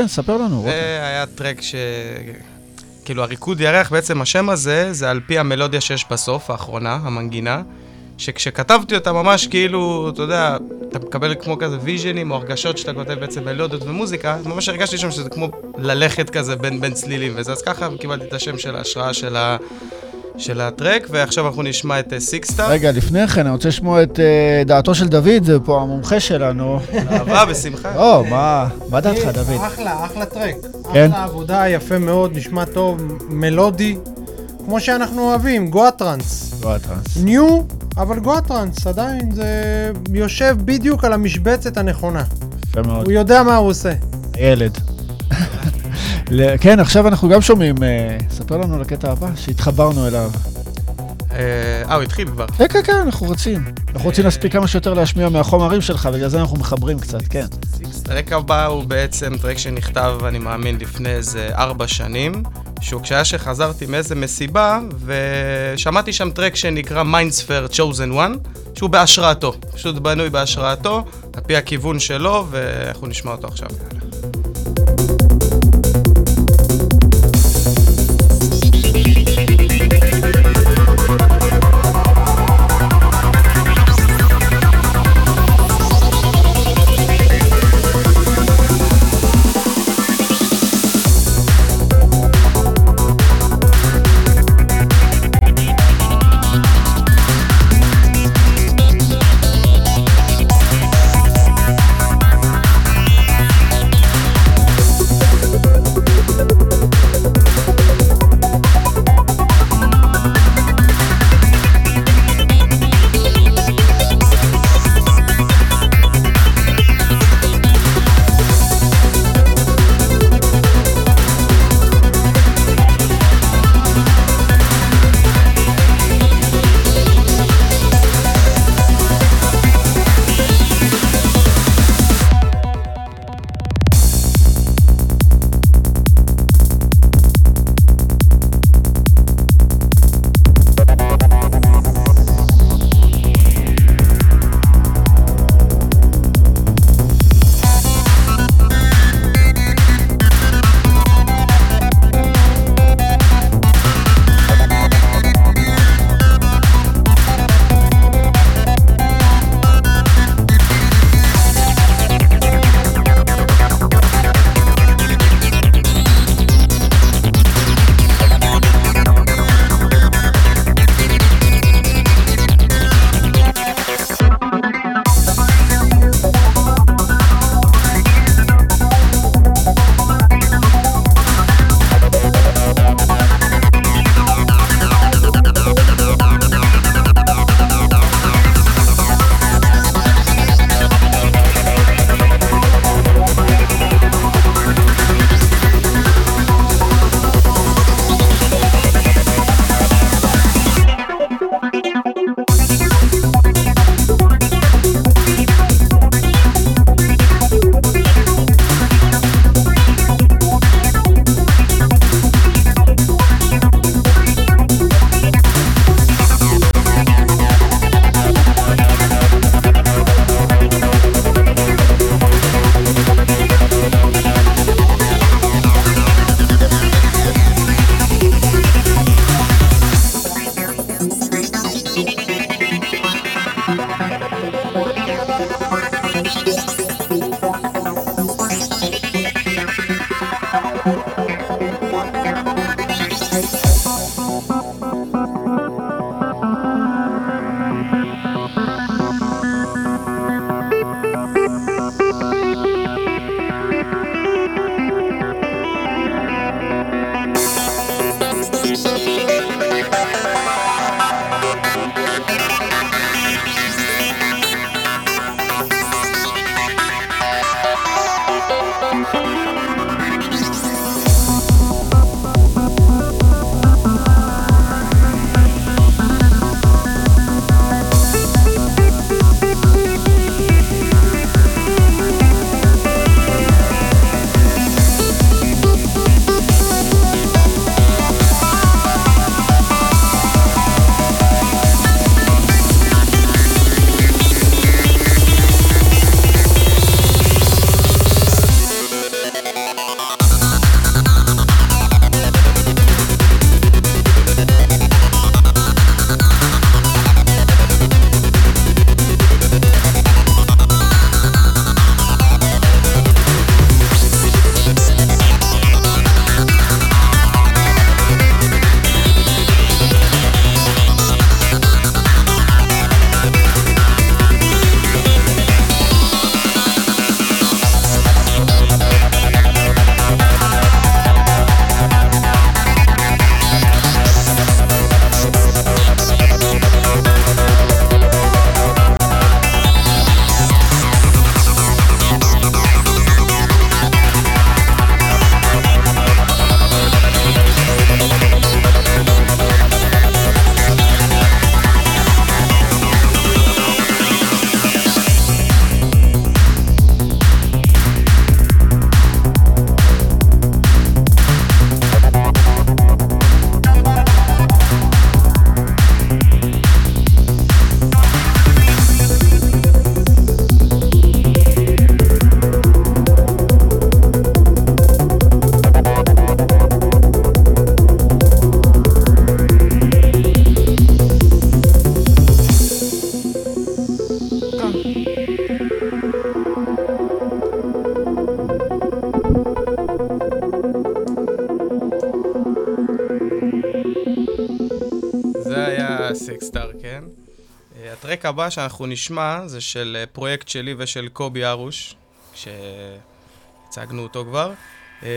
כן, ספר לנו. זה היה טרק ש... כאילו, הריקוד ירח, בעצם השם הזה, זה על פי המלודיה שיש בסוף, האחרונה, המנגינה, שכשכתבתי אותה ממש כאילו, אתה יודע, אתה מקבל כמו כזה ויז'נים או הרגשות שאתה כותב בעצם מלודיות ומוזיקה, ממש הרגשתי שם שזה כמו ללכת כזה בין, בין צלילים וזה, אז ככה קיבלתי את השם של ההשראה של, ה... של הטרק, ועכשיו אנחנו נשמע את אה, סיקסטאר. רגע, לפני כן, אני רוצה לשמוע את אה, דעתו של דוד, זה פה המומחה שלנו. אהבה, *laughs* בשמחה. או, מה מה דעתך, דוד? אחלה, אחלה טרק. כן? אחלה עבודה, יפה מאוד, נשמע טוב, מלודי, כמו שאנחנו אוהבים, Goa trance. לא הטרנס. new, אבל Goa trance, עדיין זה יושב בדיוק על המשבצת הנכונה. יפה מאוד. הוא יודע מה הוא עושה. ילד. *laughs* כן, עכשיו אנחנו גם שומעים, אה, ספר לנו על הקטע הבא שהתחברנו אליו. אה, אה, הוא התחיל כבר. כן, כן, כן, אנחנו רוצים. אנחנו רוצים להספיק כמה שיותר להשמיע מהחומרים שלך, בגלל זה אנחנו מחברים קצת, כן. הטרק הבא הוא בעצם טרק שנכתב, אני מאמין, לפני איזה ארבע שנים, שהוא כשהיה שחזרתי מאיזה מסיבה, ושמעתי שם טרק שנקרא Mindsphere Chosen One, שהוא בהשראתו, פשוט בנוי בהשראתו, על פי הכיוון שלו, ואנחנו נשמע אותו עכשיו. הבא שאנחנו נשמע זה של אה, פרויקט שלי ושל קובי ארוש, שהצגנו אותו כבר. אה,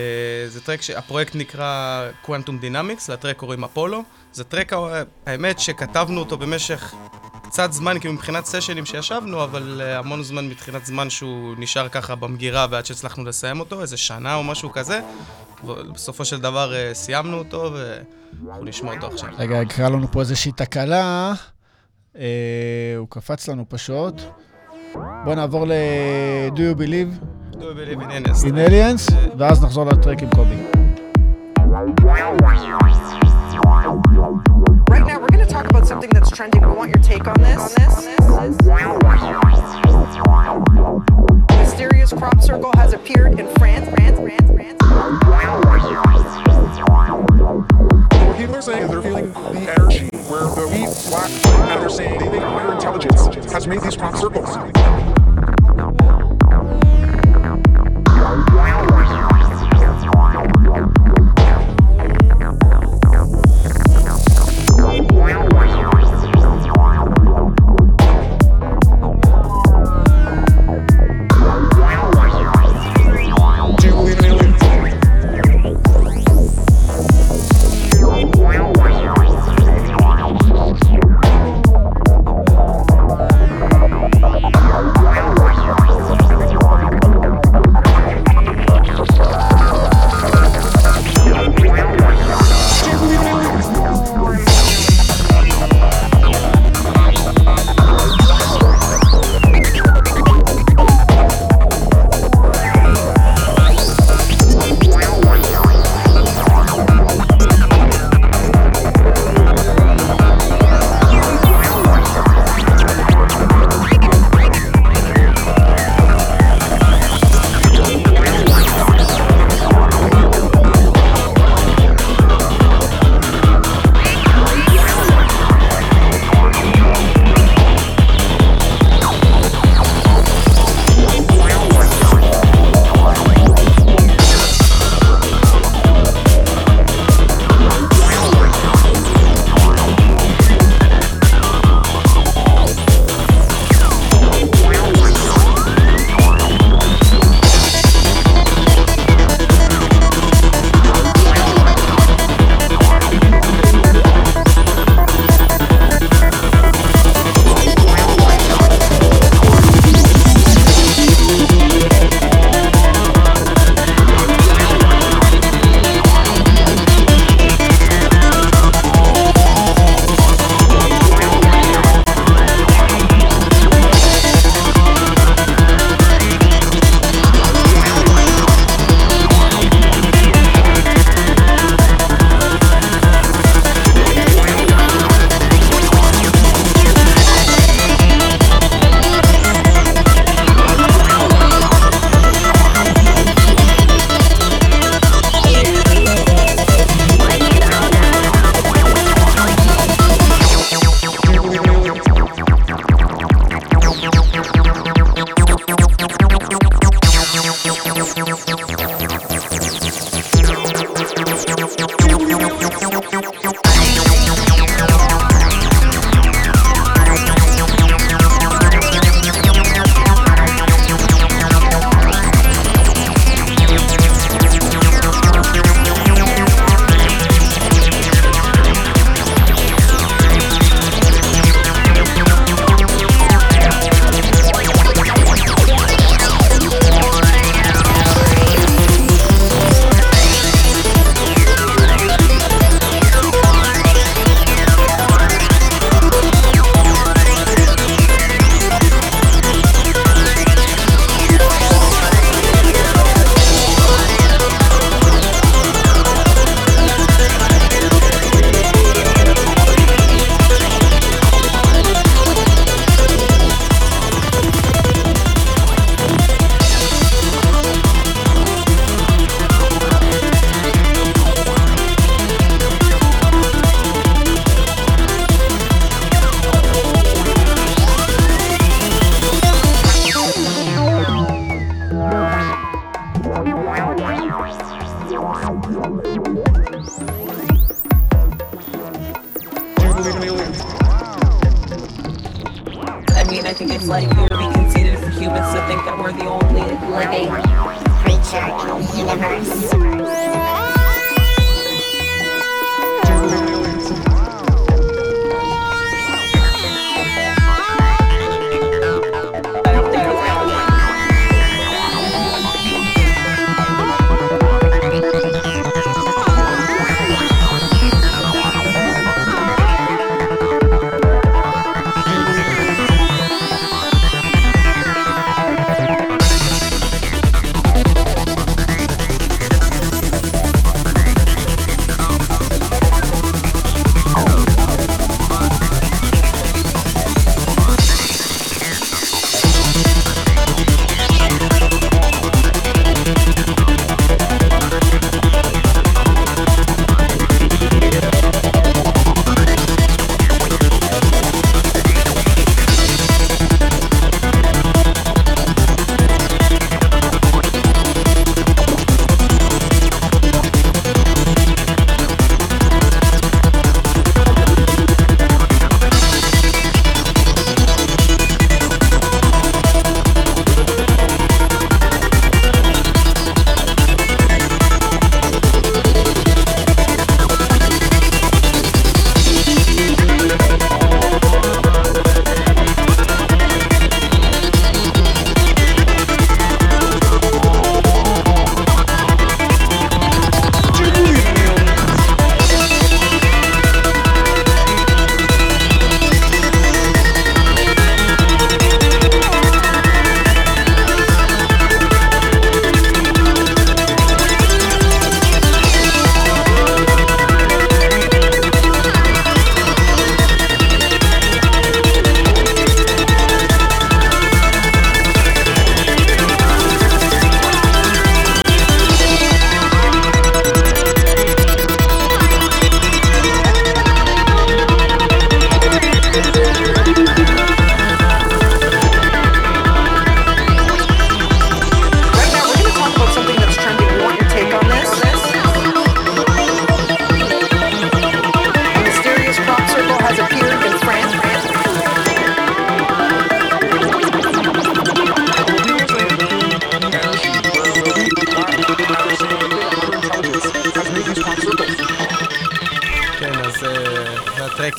זה טרק, ש... הפרויקט נקרא Quantum Dynamics, לטרק קוראים אפולו. זה טרק, ה- האמת שכתבנו אותו במשך קצת זמן, כאילו מבחינת סשנים שישבנו, אבל אה, המון זמן מבחינת זמן שהוא נשאר ככה במגירה ועד שהצלחנו לסיים אותו, איזה שנה או משהו כזה. ובסופו של דבר אה, סיימנו אותו, ואנחנו נשמע אותו עכשיו. רגע, קרה לנו פה איזושהי תקלה. קפץ לנו פשוט. בואו נעבור ל-Do you believe Do you believe in aliens? in aliens, ואז נחזור לטרק עם קובי.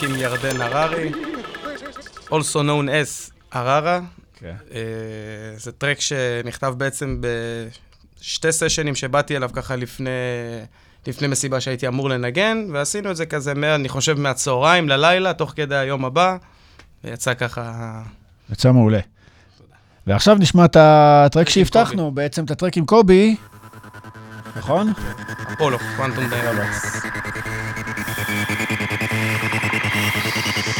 עם ירדן הררי, also known as הררה. כן. אה, זה טרק שנכתב בעצם בשתי סשנים שבאתי אליו ככה לפני, לפני מסיבה שהייתי אמור לנגן, ועשינו את זה כזה, מה, אני חושב, מהצהריים ללילה, תוך כדי היום הבא, ויצא ככה... יצא מעולה. ועכשיו נשמע את הטרק שהבטחנו, בעצם את הטרק עם קובי, נכון? אפולו, קוונטום דיינמיקס. I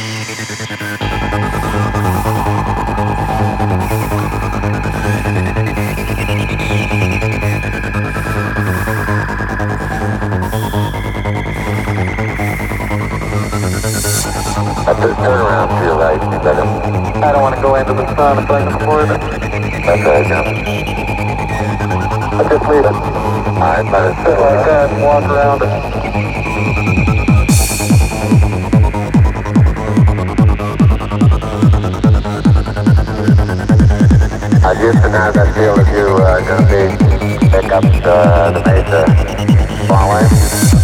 just leave it. Let it sit like that and walk around it. I just now that feel that you uh, going to be pick up uh, the mesa following.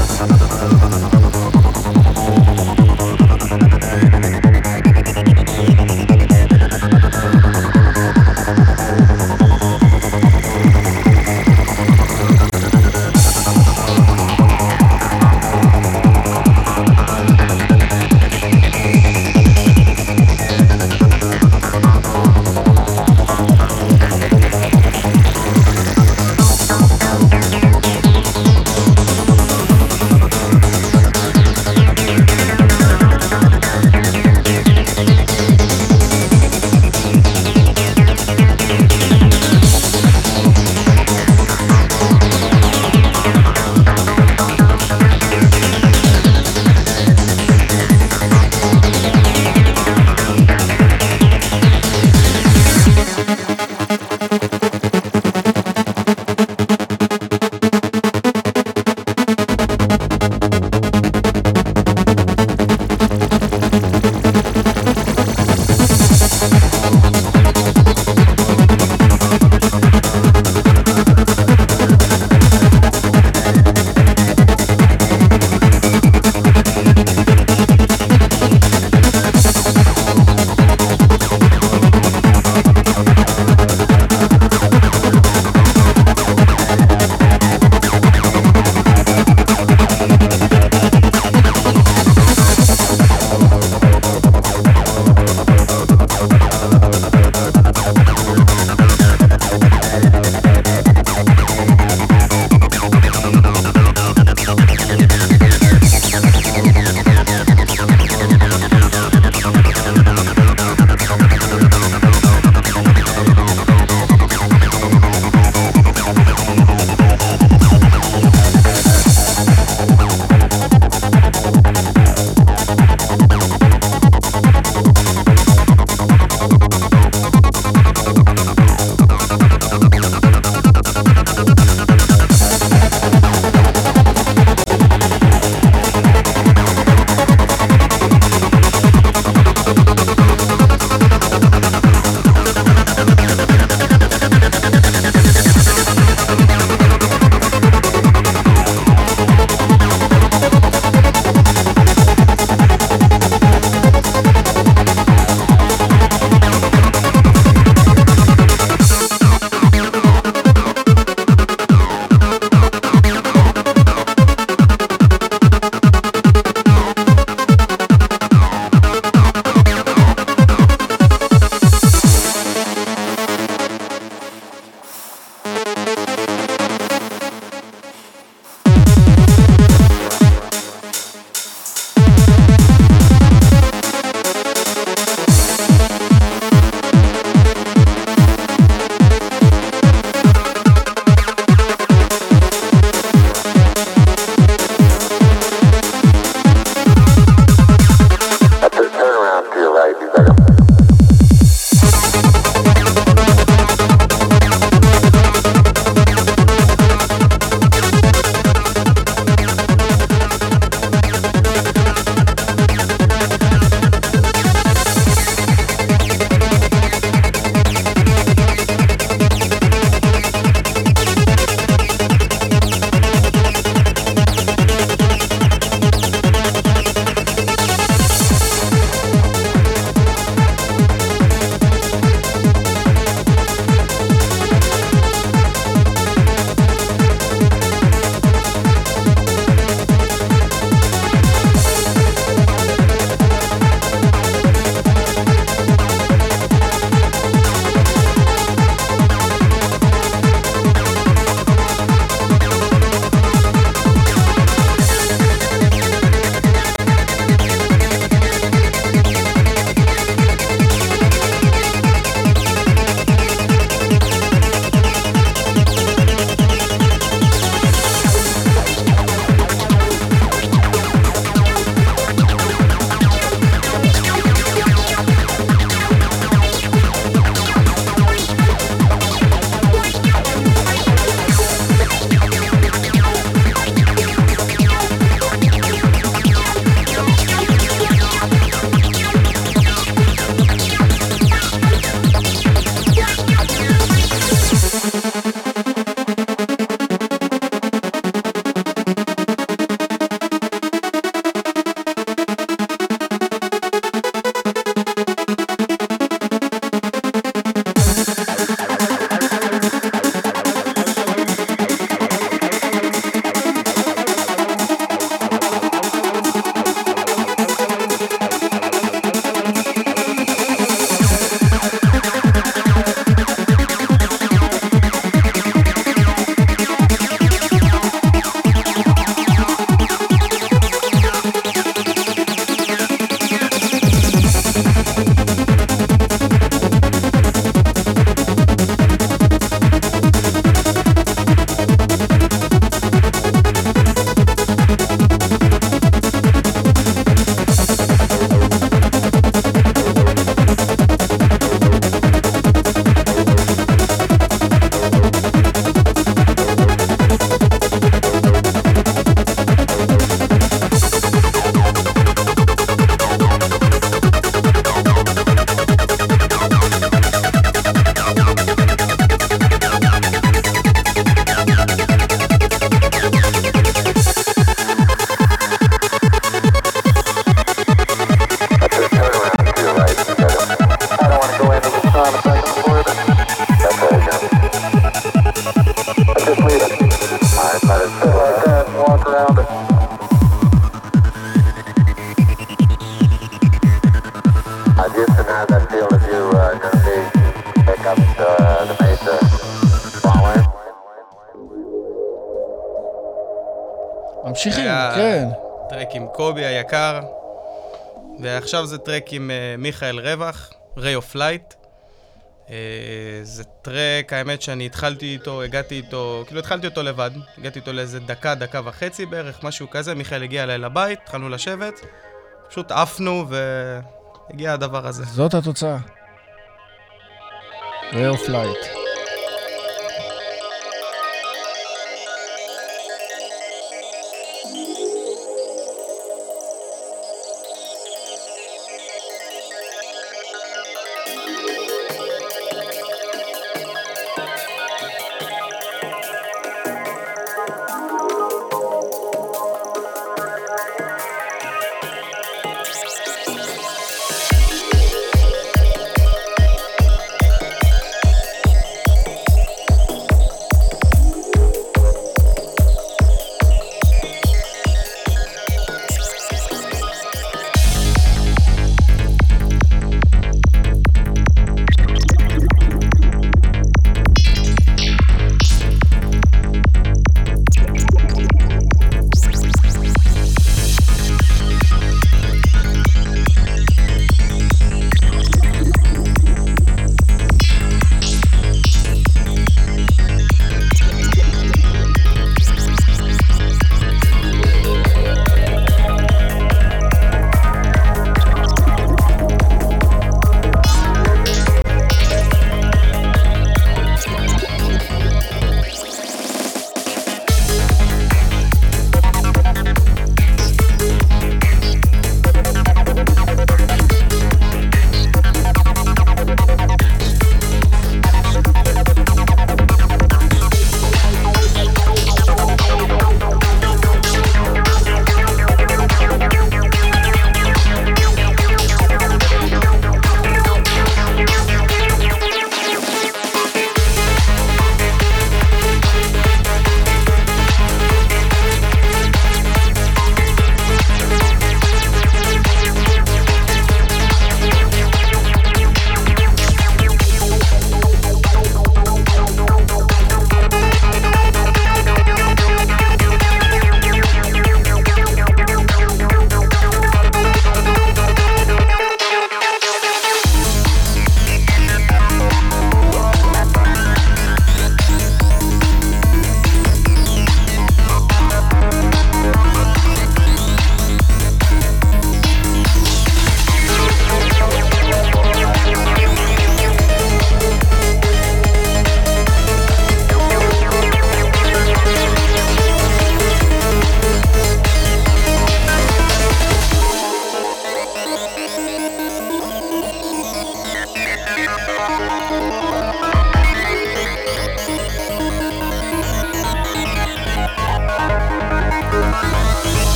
היקר, ועכשיו זה טרק עם אה, מיכאל רווח, of light. אה, זה טרק, האמת שאני התחלתי איתו, הגעתי איתו, כאילו התחלתי אותו לבד, הגעתי איתו לאיזה דקה, דקה וחצי בערך, משהו כזה, מיכאל הגיע אליי לבית, התחלנו לשבת, פשוט עפנו והגיע הדבר הזה. זאת התוצאה. ray of light.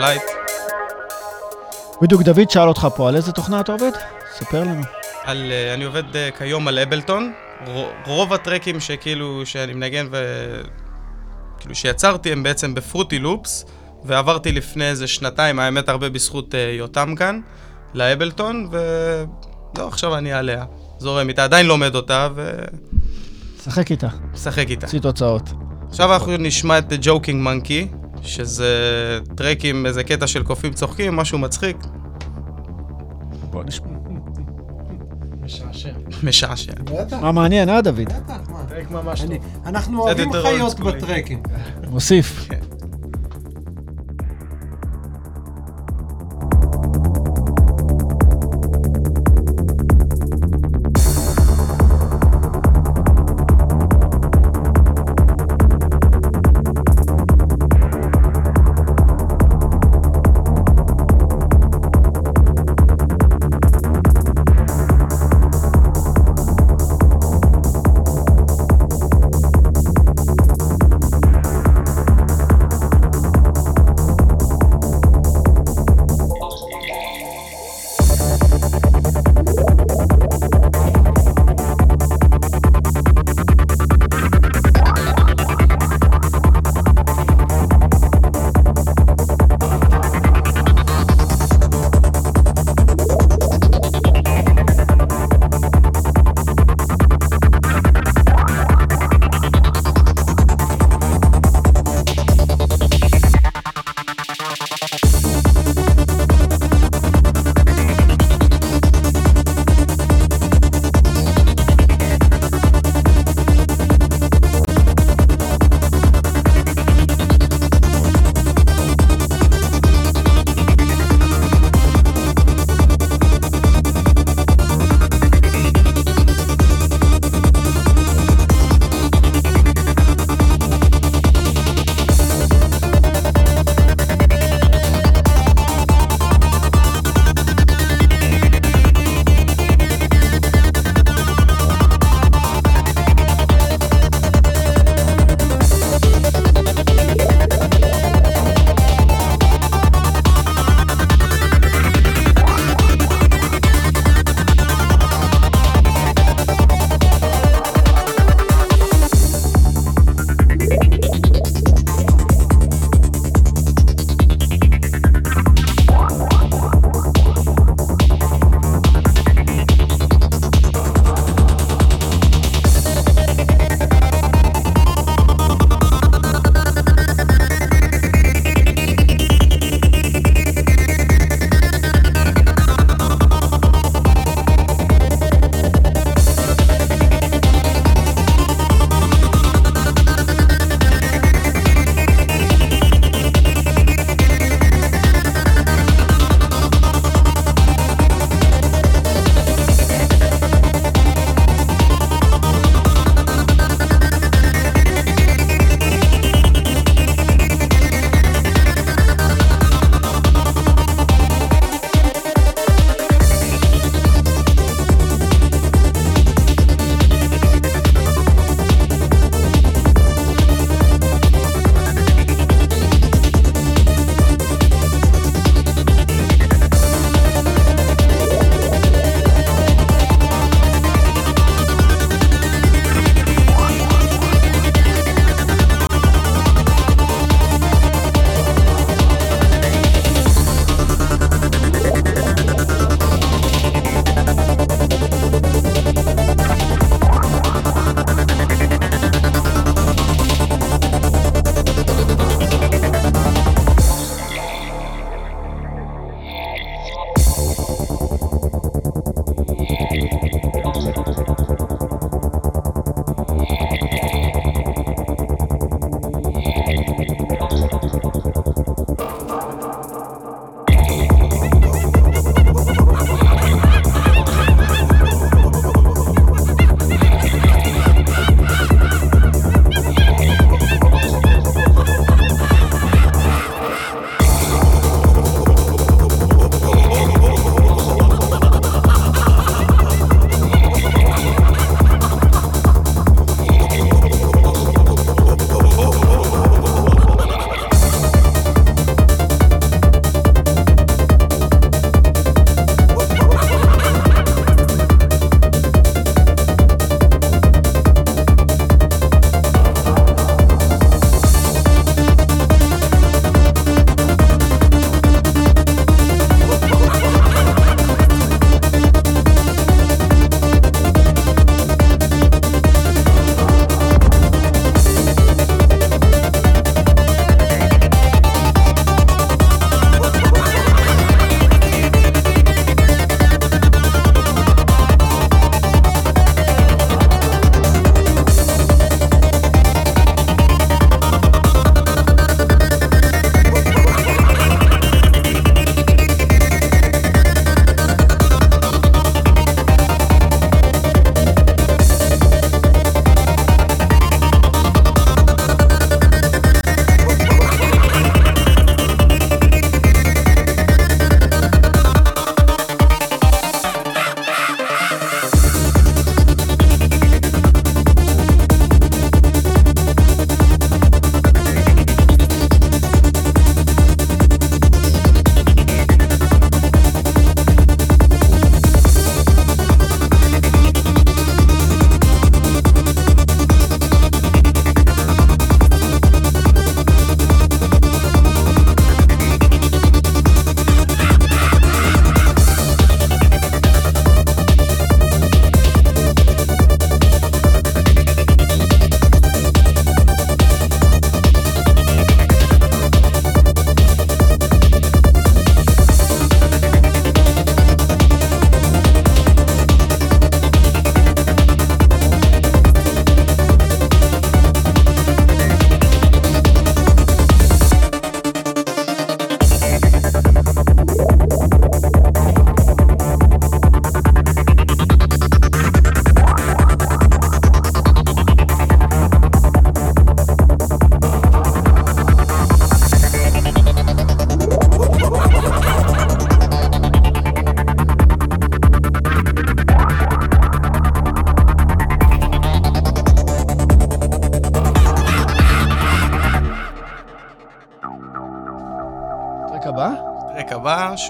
Flight. בדיוק דוד שאל אותך פה, על איזה תוכנה אתה עובד? ספר לנו. על, אה, אני עובד אה, כיום על Ableton. רוב הטרקים שכאילו, שאני מנגן ו... כאילו שיצרתי הם בעצם ב Fruity Loops, ועברתי לפני איזה שנתיים, האמת הרבה בזכות אה, יותם כאן, ל Ableton, וזהו, עכשיו אני עליה. זורם איתה, עדיין לומד אותה, שחק איתה. ומשחק איתה. עושה תוצאות. עכשיו אנחנו נשמע את Joking Monkey, שזה טרק עם איזה קטע של קופים צוחקים, משהו מצחיק. בוא נשמע. משעשע. משעשע. מה מעניין, אה, דוד? טרק ממש טוב. אנחנו אוהבים חיות. בטרקים. מוסיף.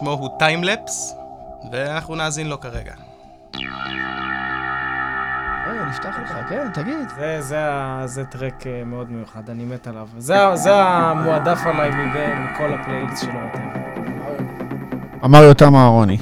שמו הוא טיימלפס, ואנחנו נאזין לו כרגע. רגע, נפתח לך, כן, תגיד. זה, זה, זה טרק אה, מאוד מיוחד, אני מת עליו. זה, זה המועדף עליי מבין כל הפלייליסט שלו. יותר. אמר יותם אהרוני.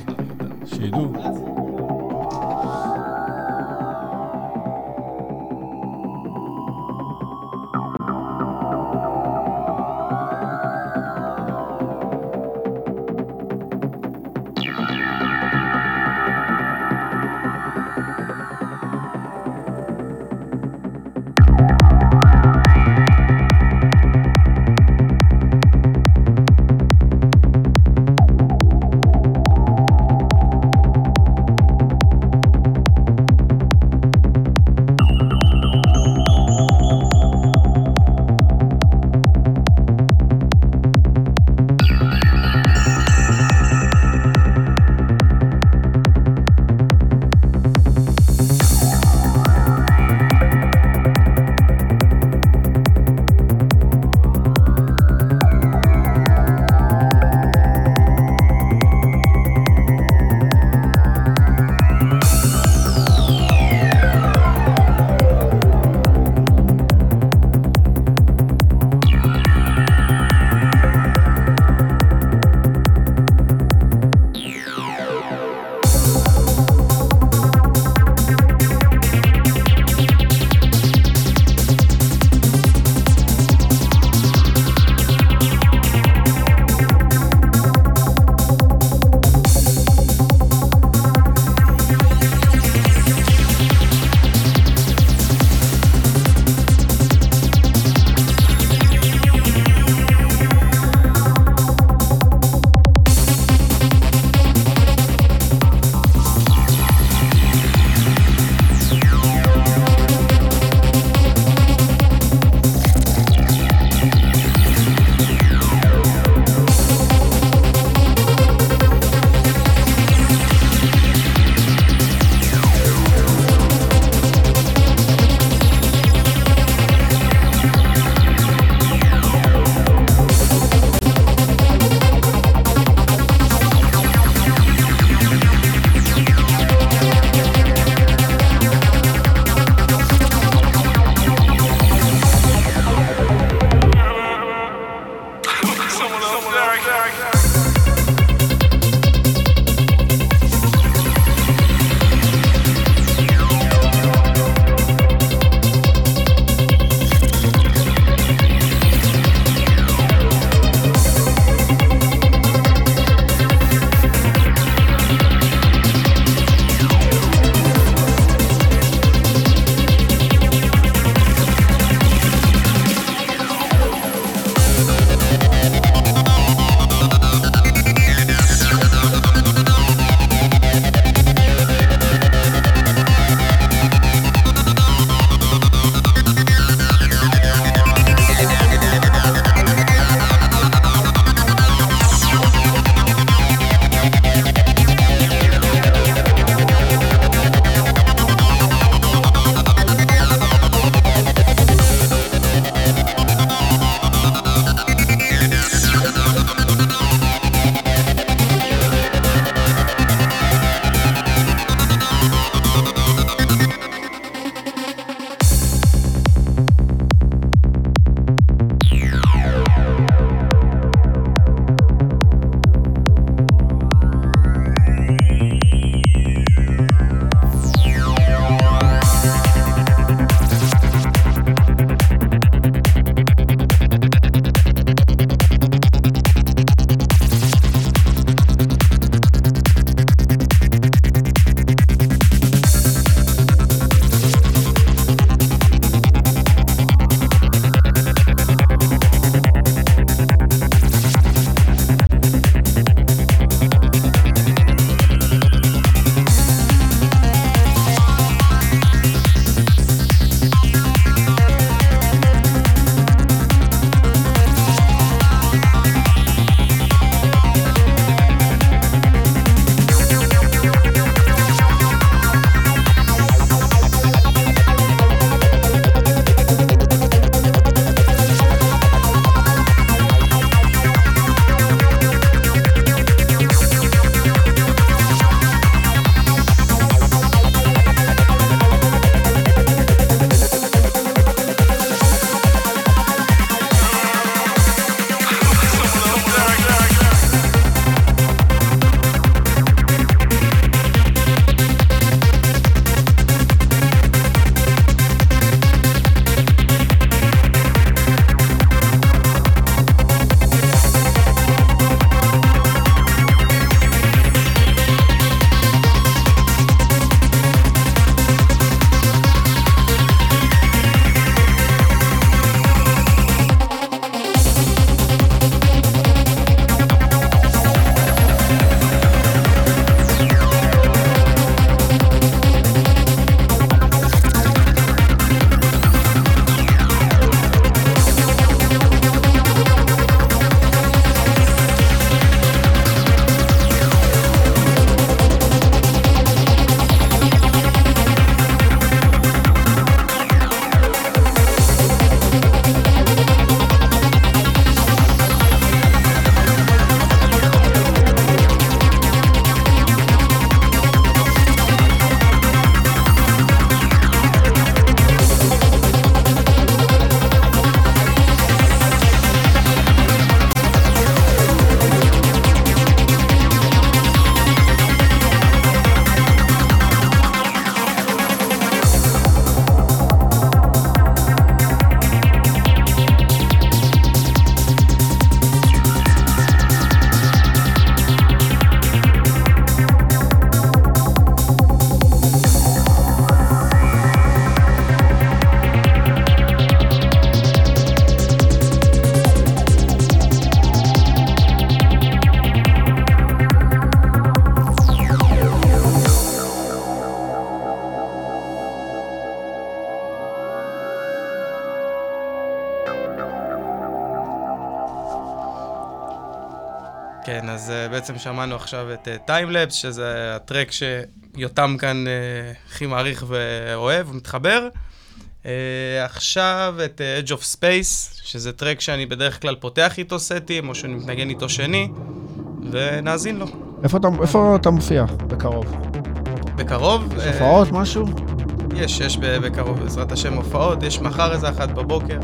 אז uh, בעצם שמענו עכשיו את טיימלפס, uh, שזה הטרק שיותם כאן uh, הכי מעריך ואוהב ומתחבר. Uh, עכשיו את uh, Edge of Space, שזה טרק שאני בדרך כלל פותח איתו סטים, או שאני מתנגן איתו שני, ונאזין לו. איפה אתה, איפה אתה מופיע? בקרוב. בקרוב? יש הופעות, משהו? יש, יש בקרוב, בעזרת השם, הופעות. יש מחר איזה אחת בבוקר.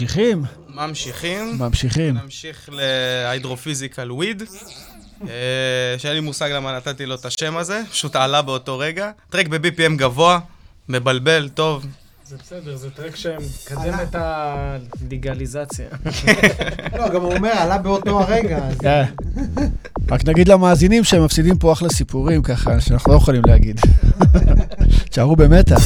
ממשיכים. ממשיכים. ממשיכים. נמשיך להידרופיזיקל וויד. אה, שאין לי מושג למה נתתי לו את השם הזה, פשוט עלה באותו רגע. טרק ב-BPM גבוה, מבלבל, טוב. זה בסדר, זה טרק שמקדם את הליגליזציה. *laughs* לא, גם הוא אומר, עלה באותו הרגע. כן. רק נגיד למאזינים שהם מפסידים פה אחלה סיפורים ככה, שאנחנו לא יכולים להגיד. *laughs* תשארו במתח.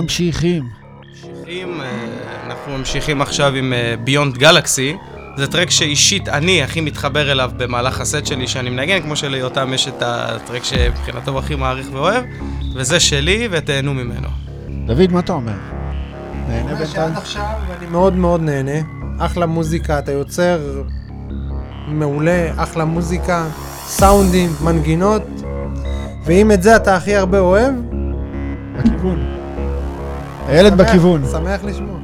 ממשיכים. ממשיכים, אה, אנחנו ממשיכים עכשיו עם ביונד גלקסי. זה טרק שאישית אני הכי מתחבר אליו במהלך הסט שלי שאני מנגן, כמו שליותם יש את הטרק שמבחינתו הוא הכי מעריך ואוהב, וזה שלי ותהנו ממנו. דוד, מה אתה אומר? נהנה מה בינתיים? שעד עכשיו אני מאוד מאוד נהנה. אחלה מוזיקה, אתה יוצר מעולה, אחלה מוזיקה, סאונדים, מנגינות, ואם את זה אתה הכי הרבה אוהב, בכיוון. הילד בכיוון. שמח לשמוע.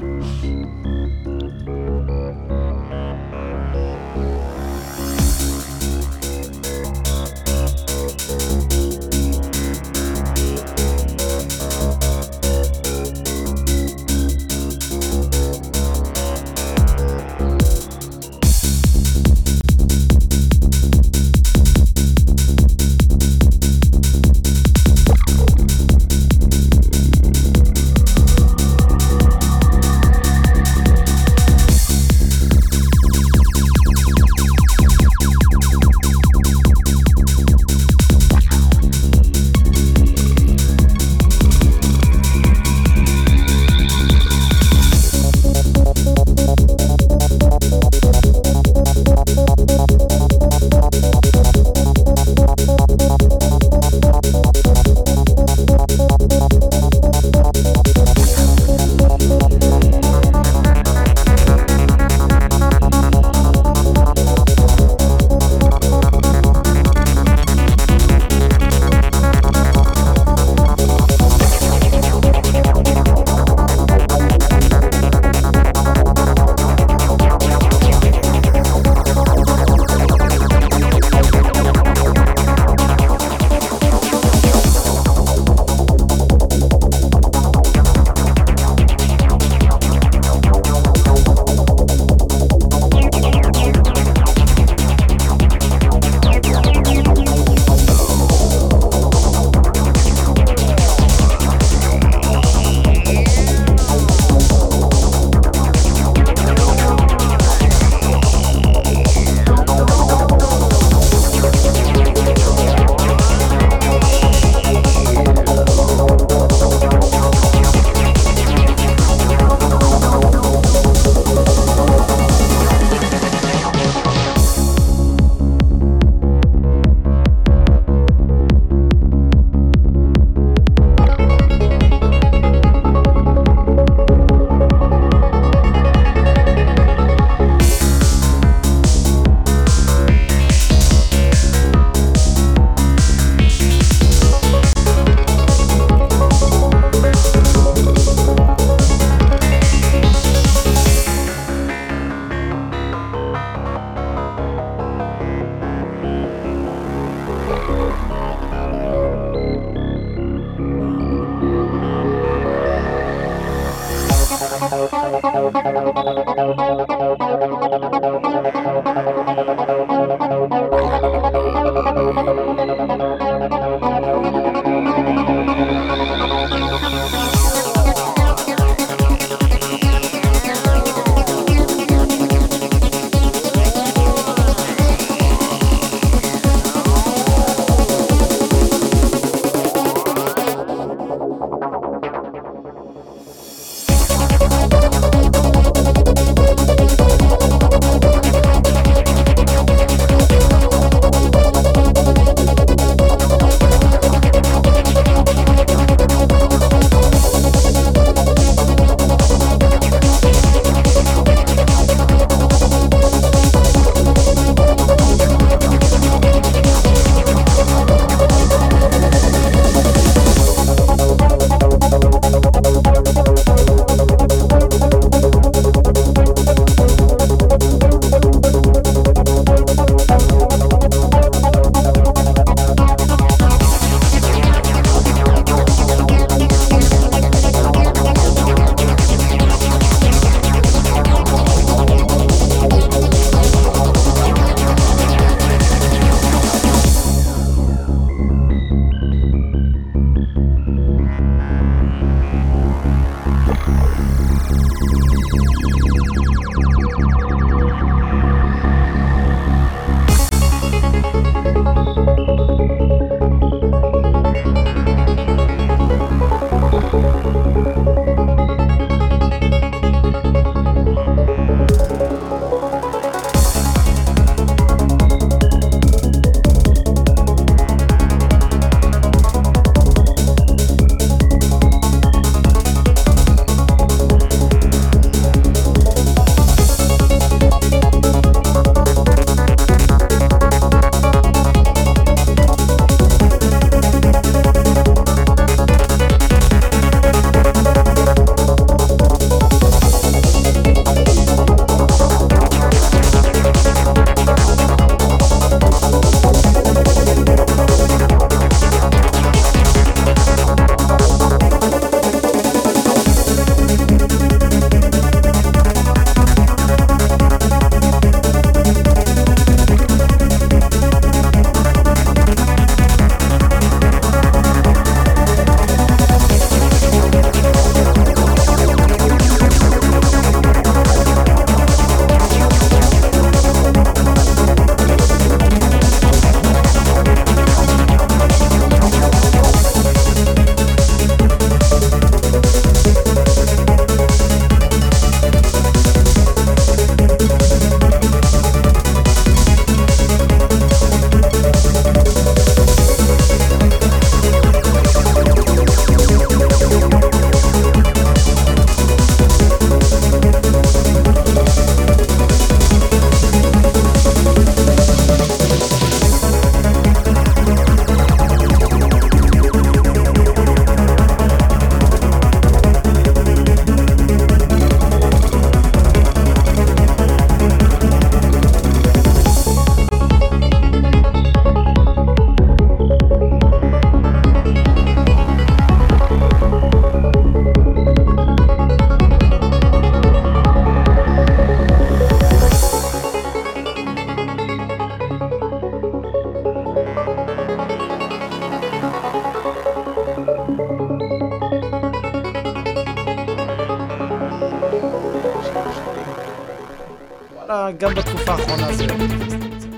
גם בתקופה האחרונה זה... לא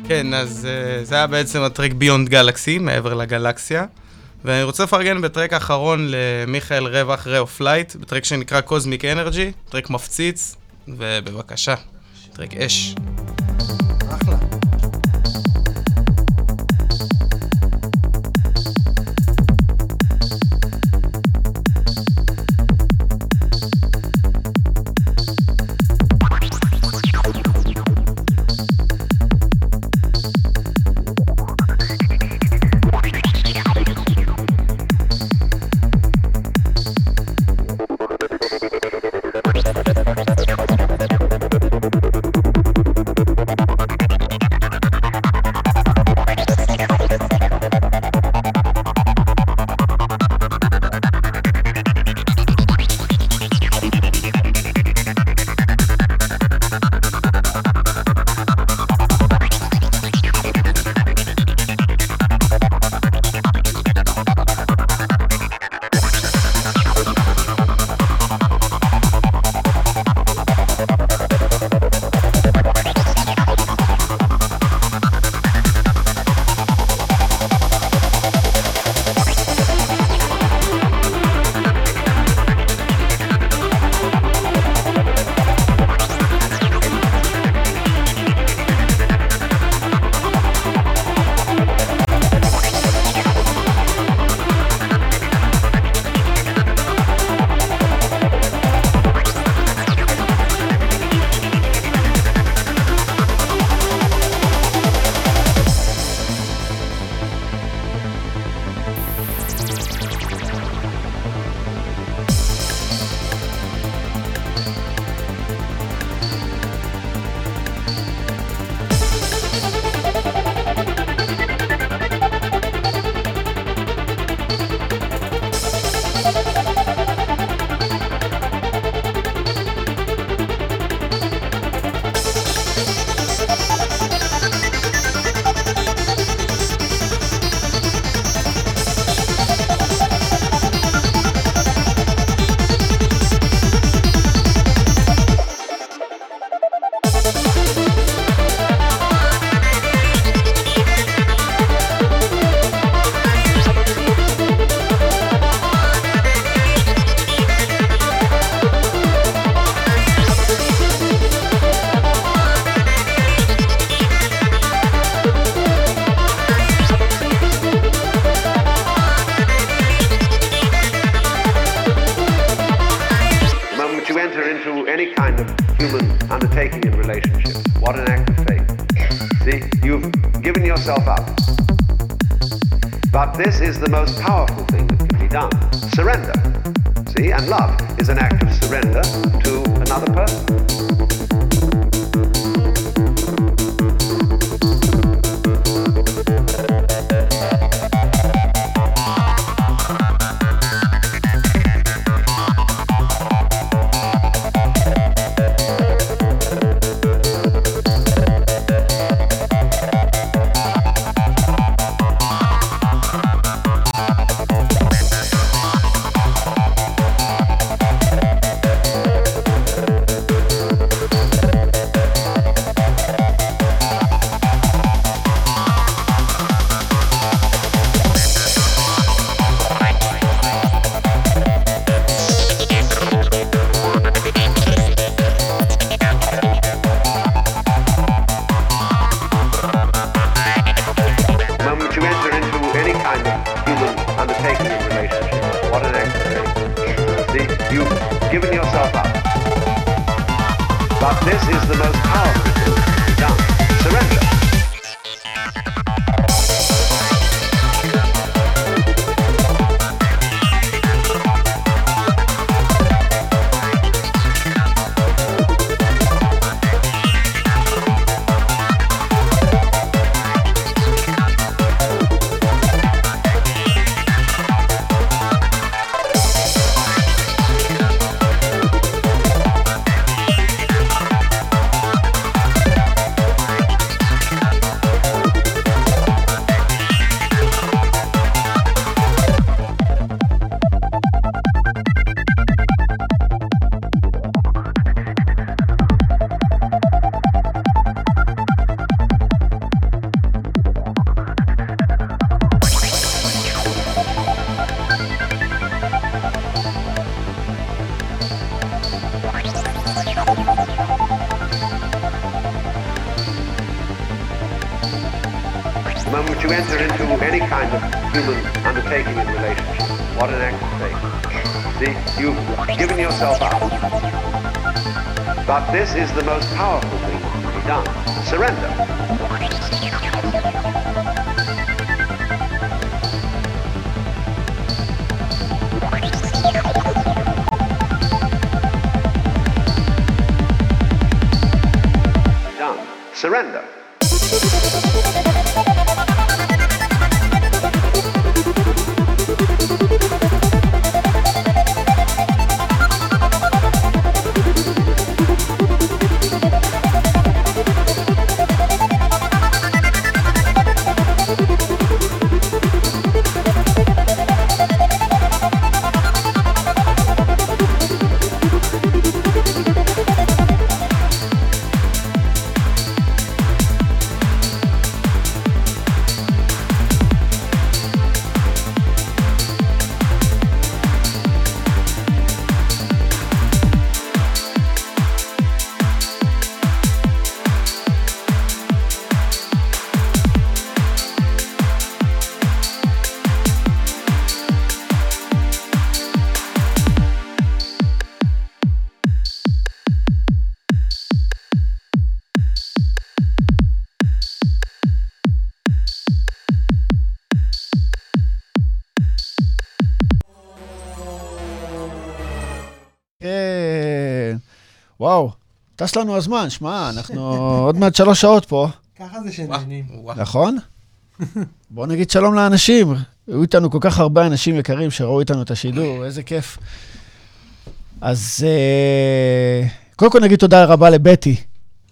כן, אז אה, זה היה בעצם הטרק Beyond Galaxy, מעבר לגלקסיה. ואני רוצה לפרגן בטרק האחרון למיכאל רווח Ray Flight, בטרק שנקרא Cosmic Energy, טרק מפציץ, ובבקשה, טרק אש. This is the most powerful. וואו, טס לנו הזמן, שמע, אנחנו עוד מעט שלוש שעות פה, ככה זה שנהנים. נכון? *laughs* בואו נגיד שלום לאנשים. היו איתנו כל כך הרבה אנשים יקרים שראו איתנו את השידור, איזה כיף. אז אה, קודם כל נגיד תודה רבה לבטי.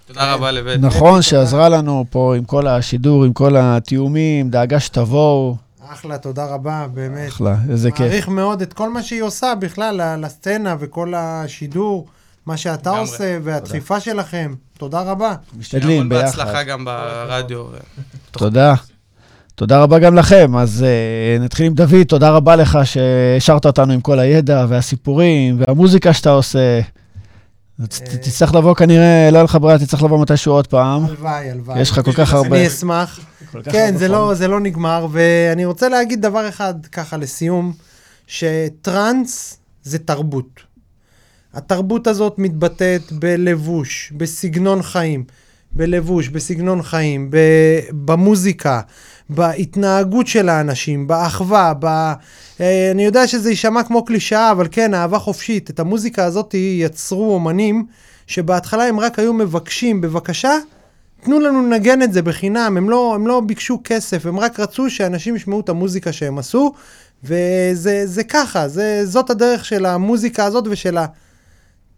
תודה רבה לבית. נכון, שעזרה לנו פה עם כל השידור, עם כל התיאומים, דאגה שתבואו. אחלה, תודה רבה, באמת. אחלה, איזה כיף. מעריך מאוד את כל מה שהיא עושה בכלל, לסצנה וכל השידור, מה שאתה לגמרי. עושה והדחיפה שלכם. תודה רבה. משתדלים ביחד. בהצלחה גם ברדיו. תודה. תודה רבה גם לכם. אז uh, נתחיל עם דוד, תודה רבה לך שהשארת אותנו עם כל הידע והסיפורים והמוזיקה שאתה עושה. ת- תצטרך לבוא כנראה, לא יהיה לך ברירה, תצטרך לבוא מתישהו עוד פעם. הלוואי, הלוואי. יש לך כל כך הרבה. אני אשמח. כן. לא, זה לא נגמר, ואני רוצה להגיד דבר אחד ככה לסיום, שטראנס זה תרבות. התרבות הזאת מתבטאת בלבוש, בסגנון חיים, בלבוש, בסגנון חיים, במוזיקה, בהתנהגות של האנשים, באחווה, ב... אה, אני יודע שזה יישמע כמו קלישאה, אבל כן, אהבה חופשית. את המוזיקה הזאת יצרו אומנים שבהתחלה הם רק היו מבקשים, בבקשה, תנו לנו לנגן את זה בחינם, הם לא, הם לא ביקשו כסף, הם רק רצו שאנשים ישמעו את המוזיקה שהם עשו, וזה זה ככה, זה, זאת הדרך של המוזיקה הזאת ושל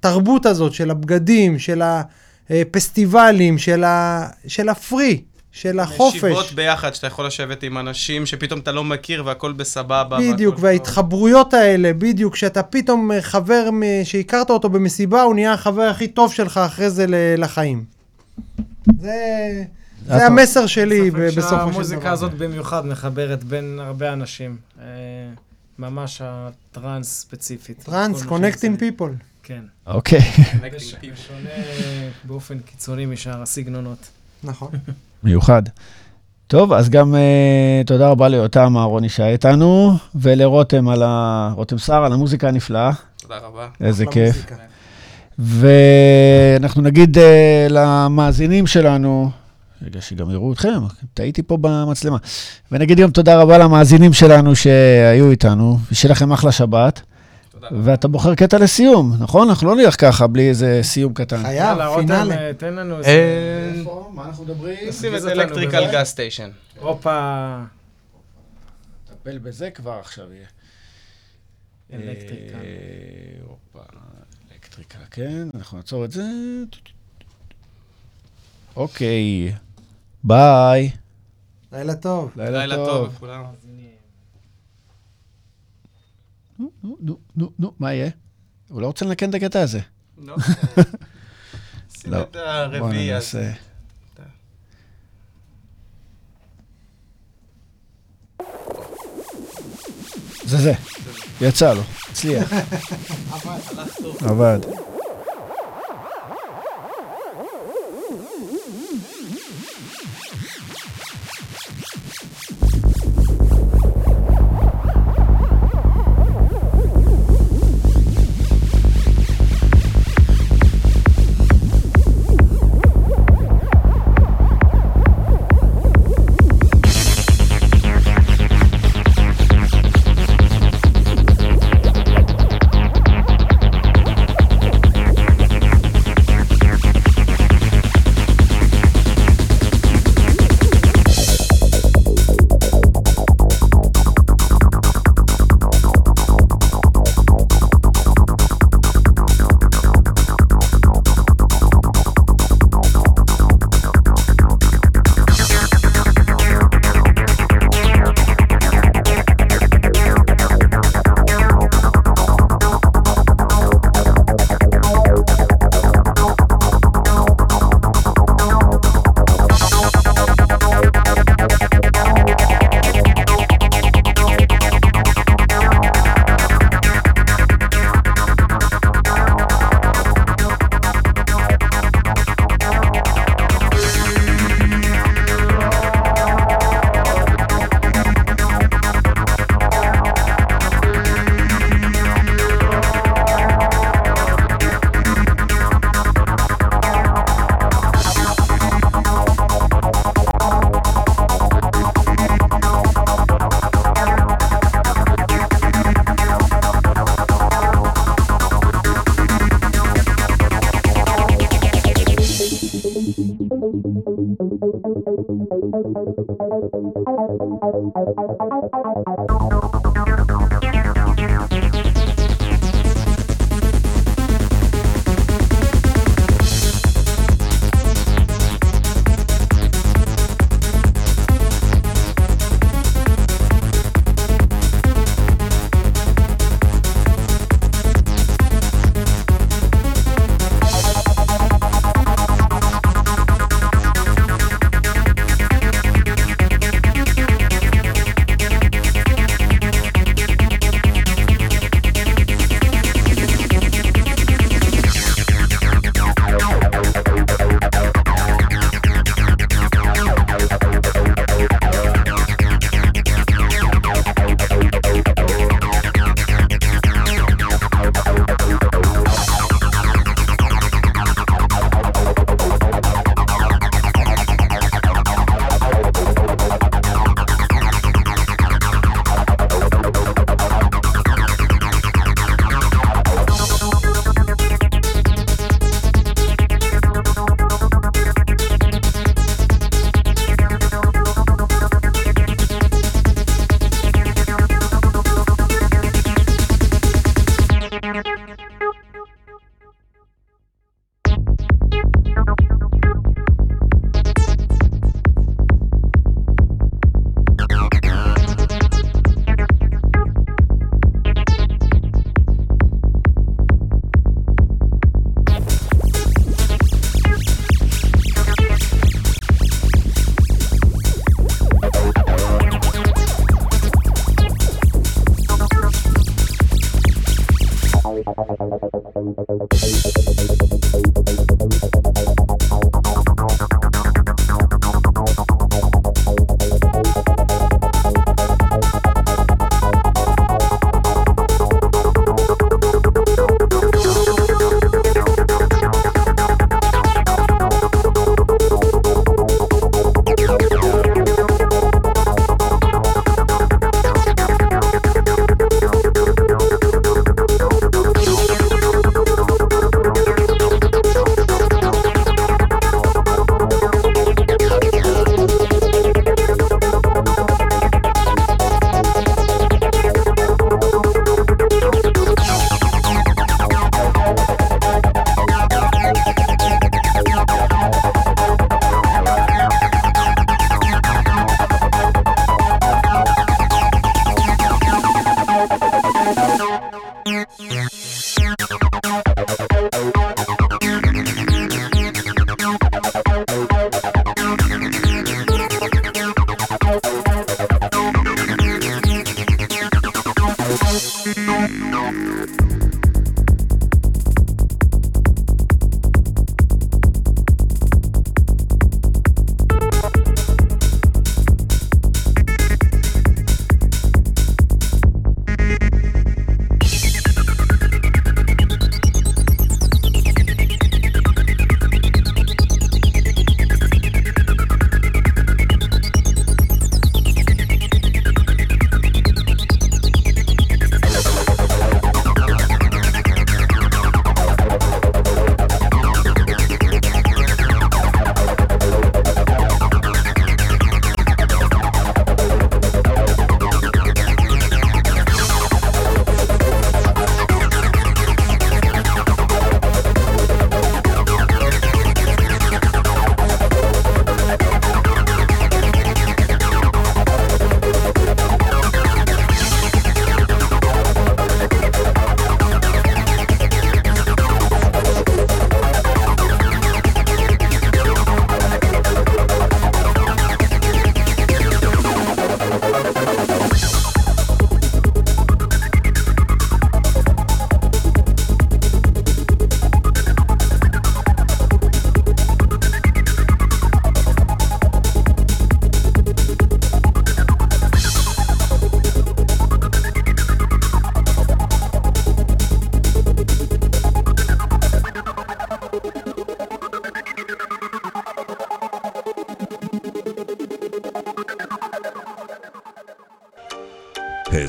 התרבות הזאת, של הבגדים, של הפסטיבלים, של, ה, של הפרי, של החופש. ישיבות ביחד, שאתה יכול לשבת עם אנשים שפתאום אתה לא מכיר והכל בסבבה. בדיוק, וההתחברויות האלה, בדיוק, שאתה פתאום אה, חבר מ- שהכרת אותו במסיבה, הוא נהיה החבר הכי טוב שלך אחרי זה לחיים. זה, זה המסר שלי בסופו של דבר. המוזיקה הזאת במיוחד מחברת בין הרבה אנשים. אה, ממש הטראנס ספציפית. טראנס, שזה- people. כן. אוקיי. שונה באופן קיצוני משאר הסגנונות. נכון. *laughs* מיוחד. טוב, אז גם uh, תודה רבה ליותם אהרוני שהיה איתנו, ולרותם על ה... רותם סער על המוזיקה הנפלאה. תודה רבה. איזה כיף. ואנחנו נגיד uh, למאזינים שלנו, רגע, שגם יראו אתכם, טעיתי פה במצלמה. ונגיד גם תודה רבה למאזינים שלנו שהיו איתנו, ושיהיה לכם אחלה שבת. ואתה בוחר קטע לסיום, נכון? אנחנו לא נלך ככה בלי איזה סיום קטן. חייב, פינאלה. אה, תן לנו איזה... אה, מה אנחנו מדברים? נשים את אלקטריקל. גז סטיישן. הופה, טפל בזה כבר עכשיו יהיה. אה, הופה, אלקטריקה, כן, אנחנו נעצור את זה. אוקיי, ביי. לילה טוב. לילה טוב. נו, נו, נו, נו, מה יהיה? הוא לא רוצה לנקן את הקטע הזה. לא. *laughs* שים לא. את הרביעי בוא הזה. ננסה. זה זה, יצא לו, הצליח, *laughs* עבד.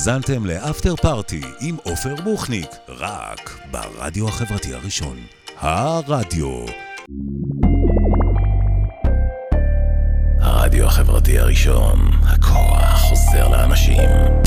האזנתם לאפטר פארטי עם עופר בוכניק, רק ברדיו החברתי הראשון. הרדיו. הרדיו החברתי הראשון, הכוח חוזר לאנשים.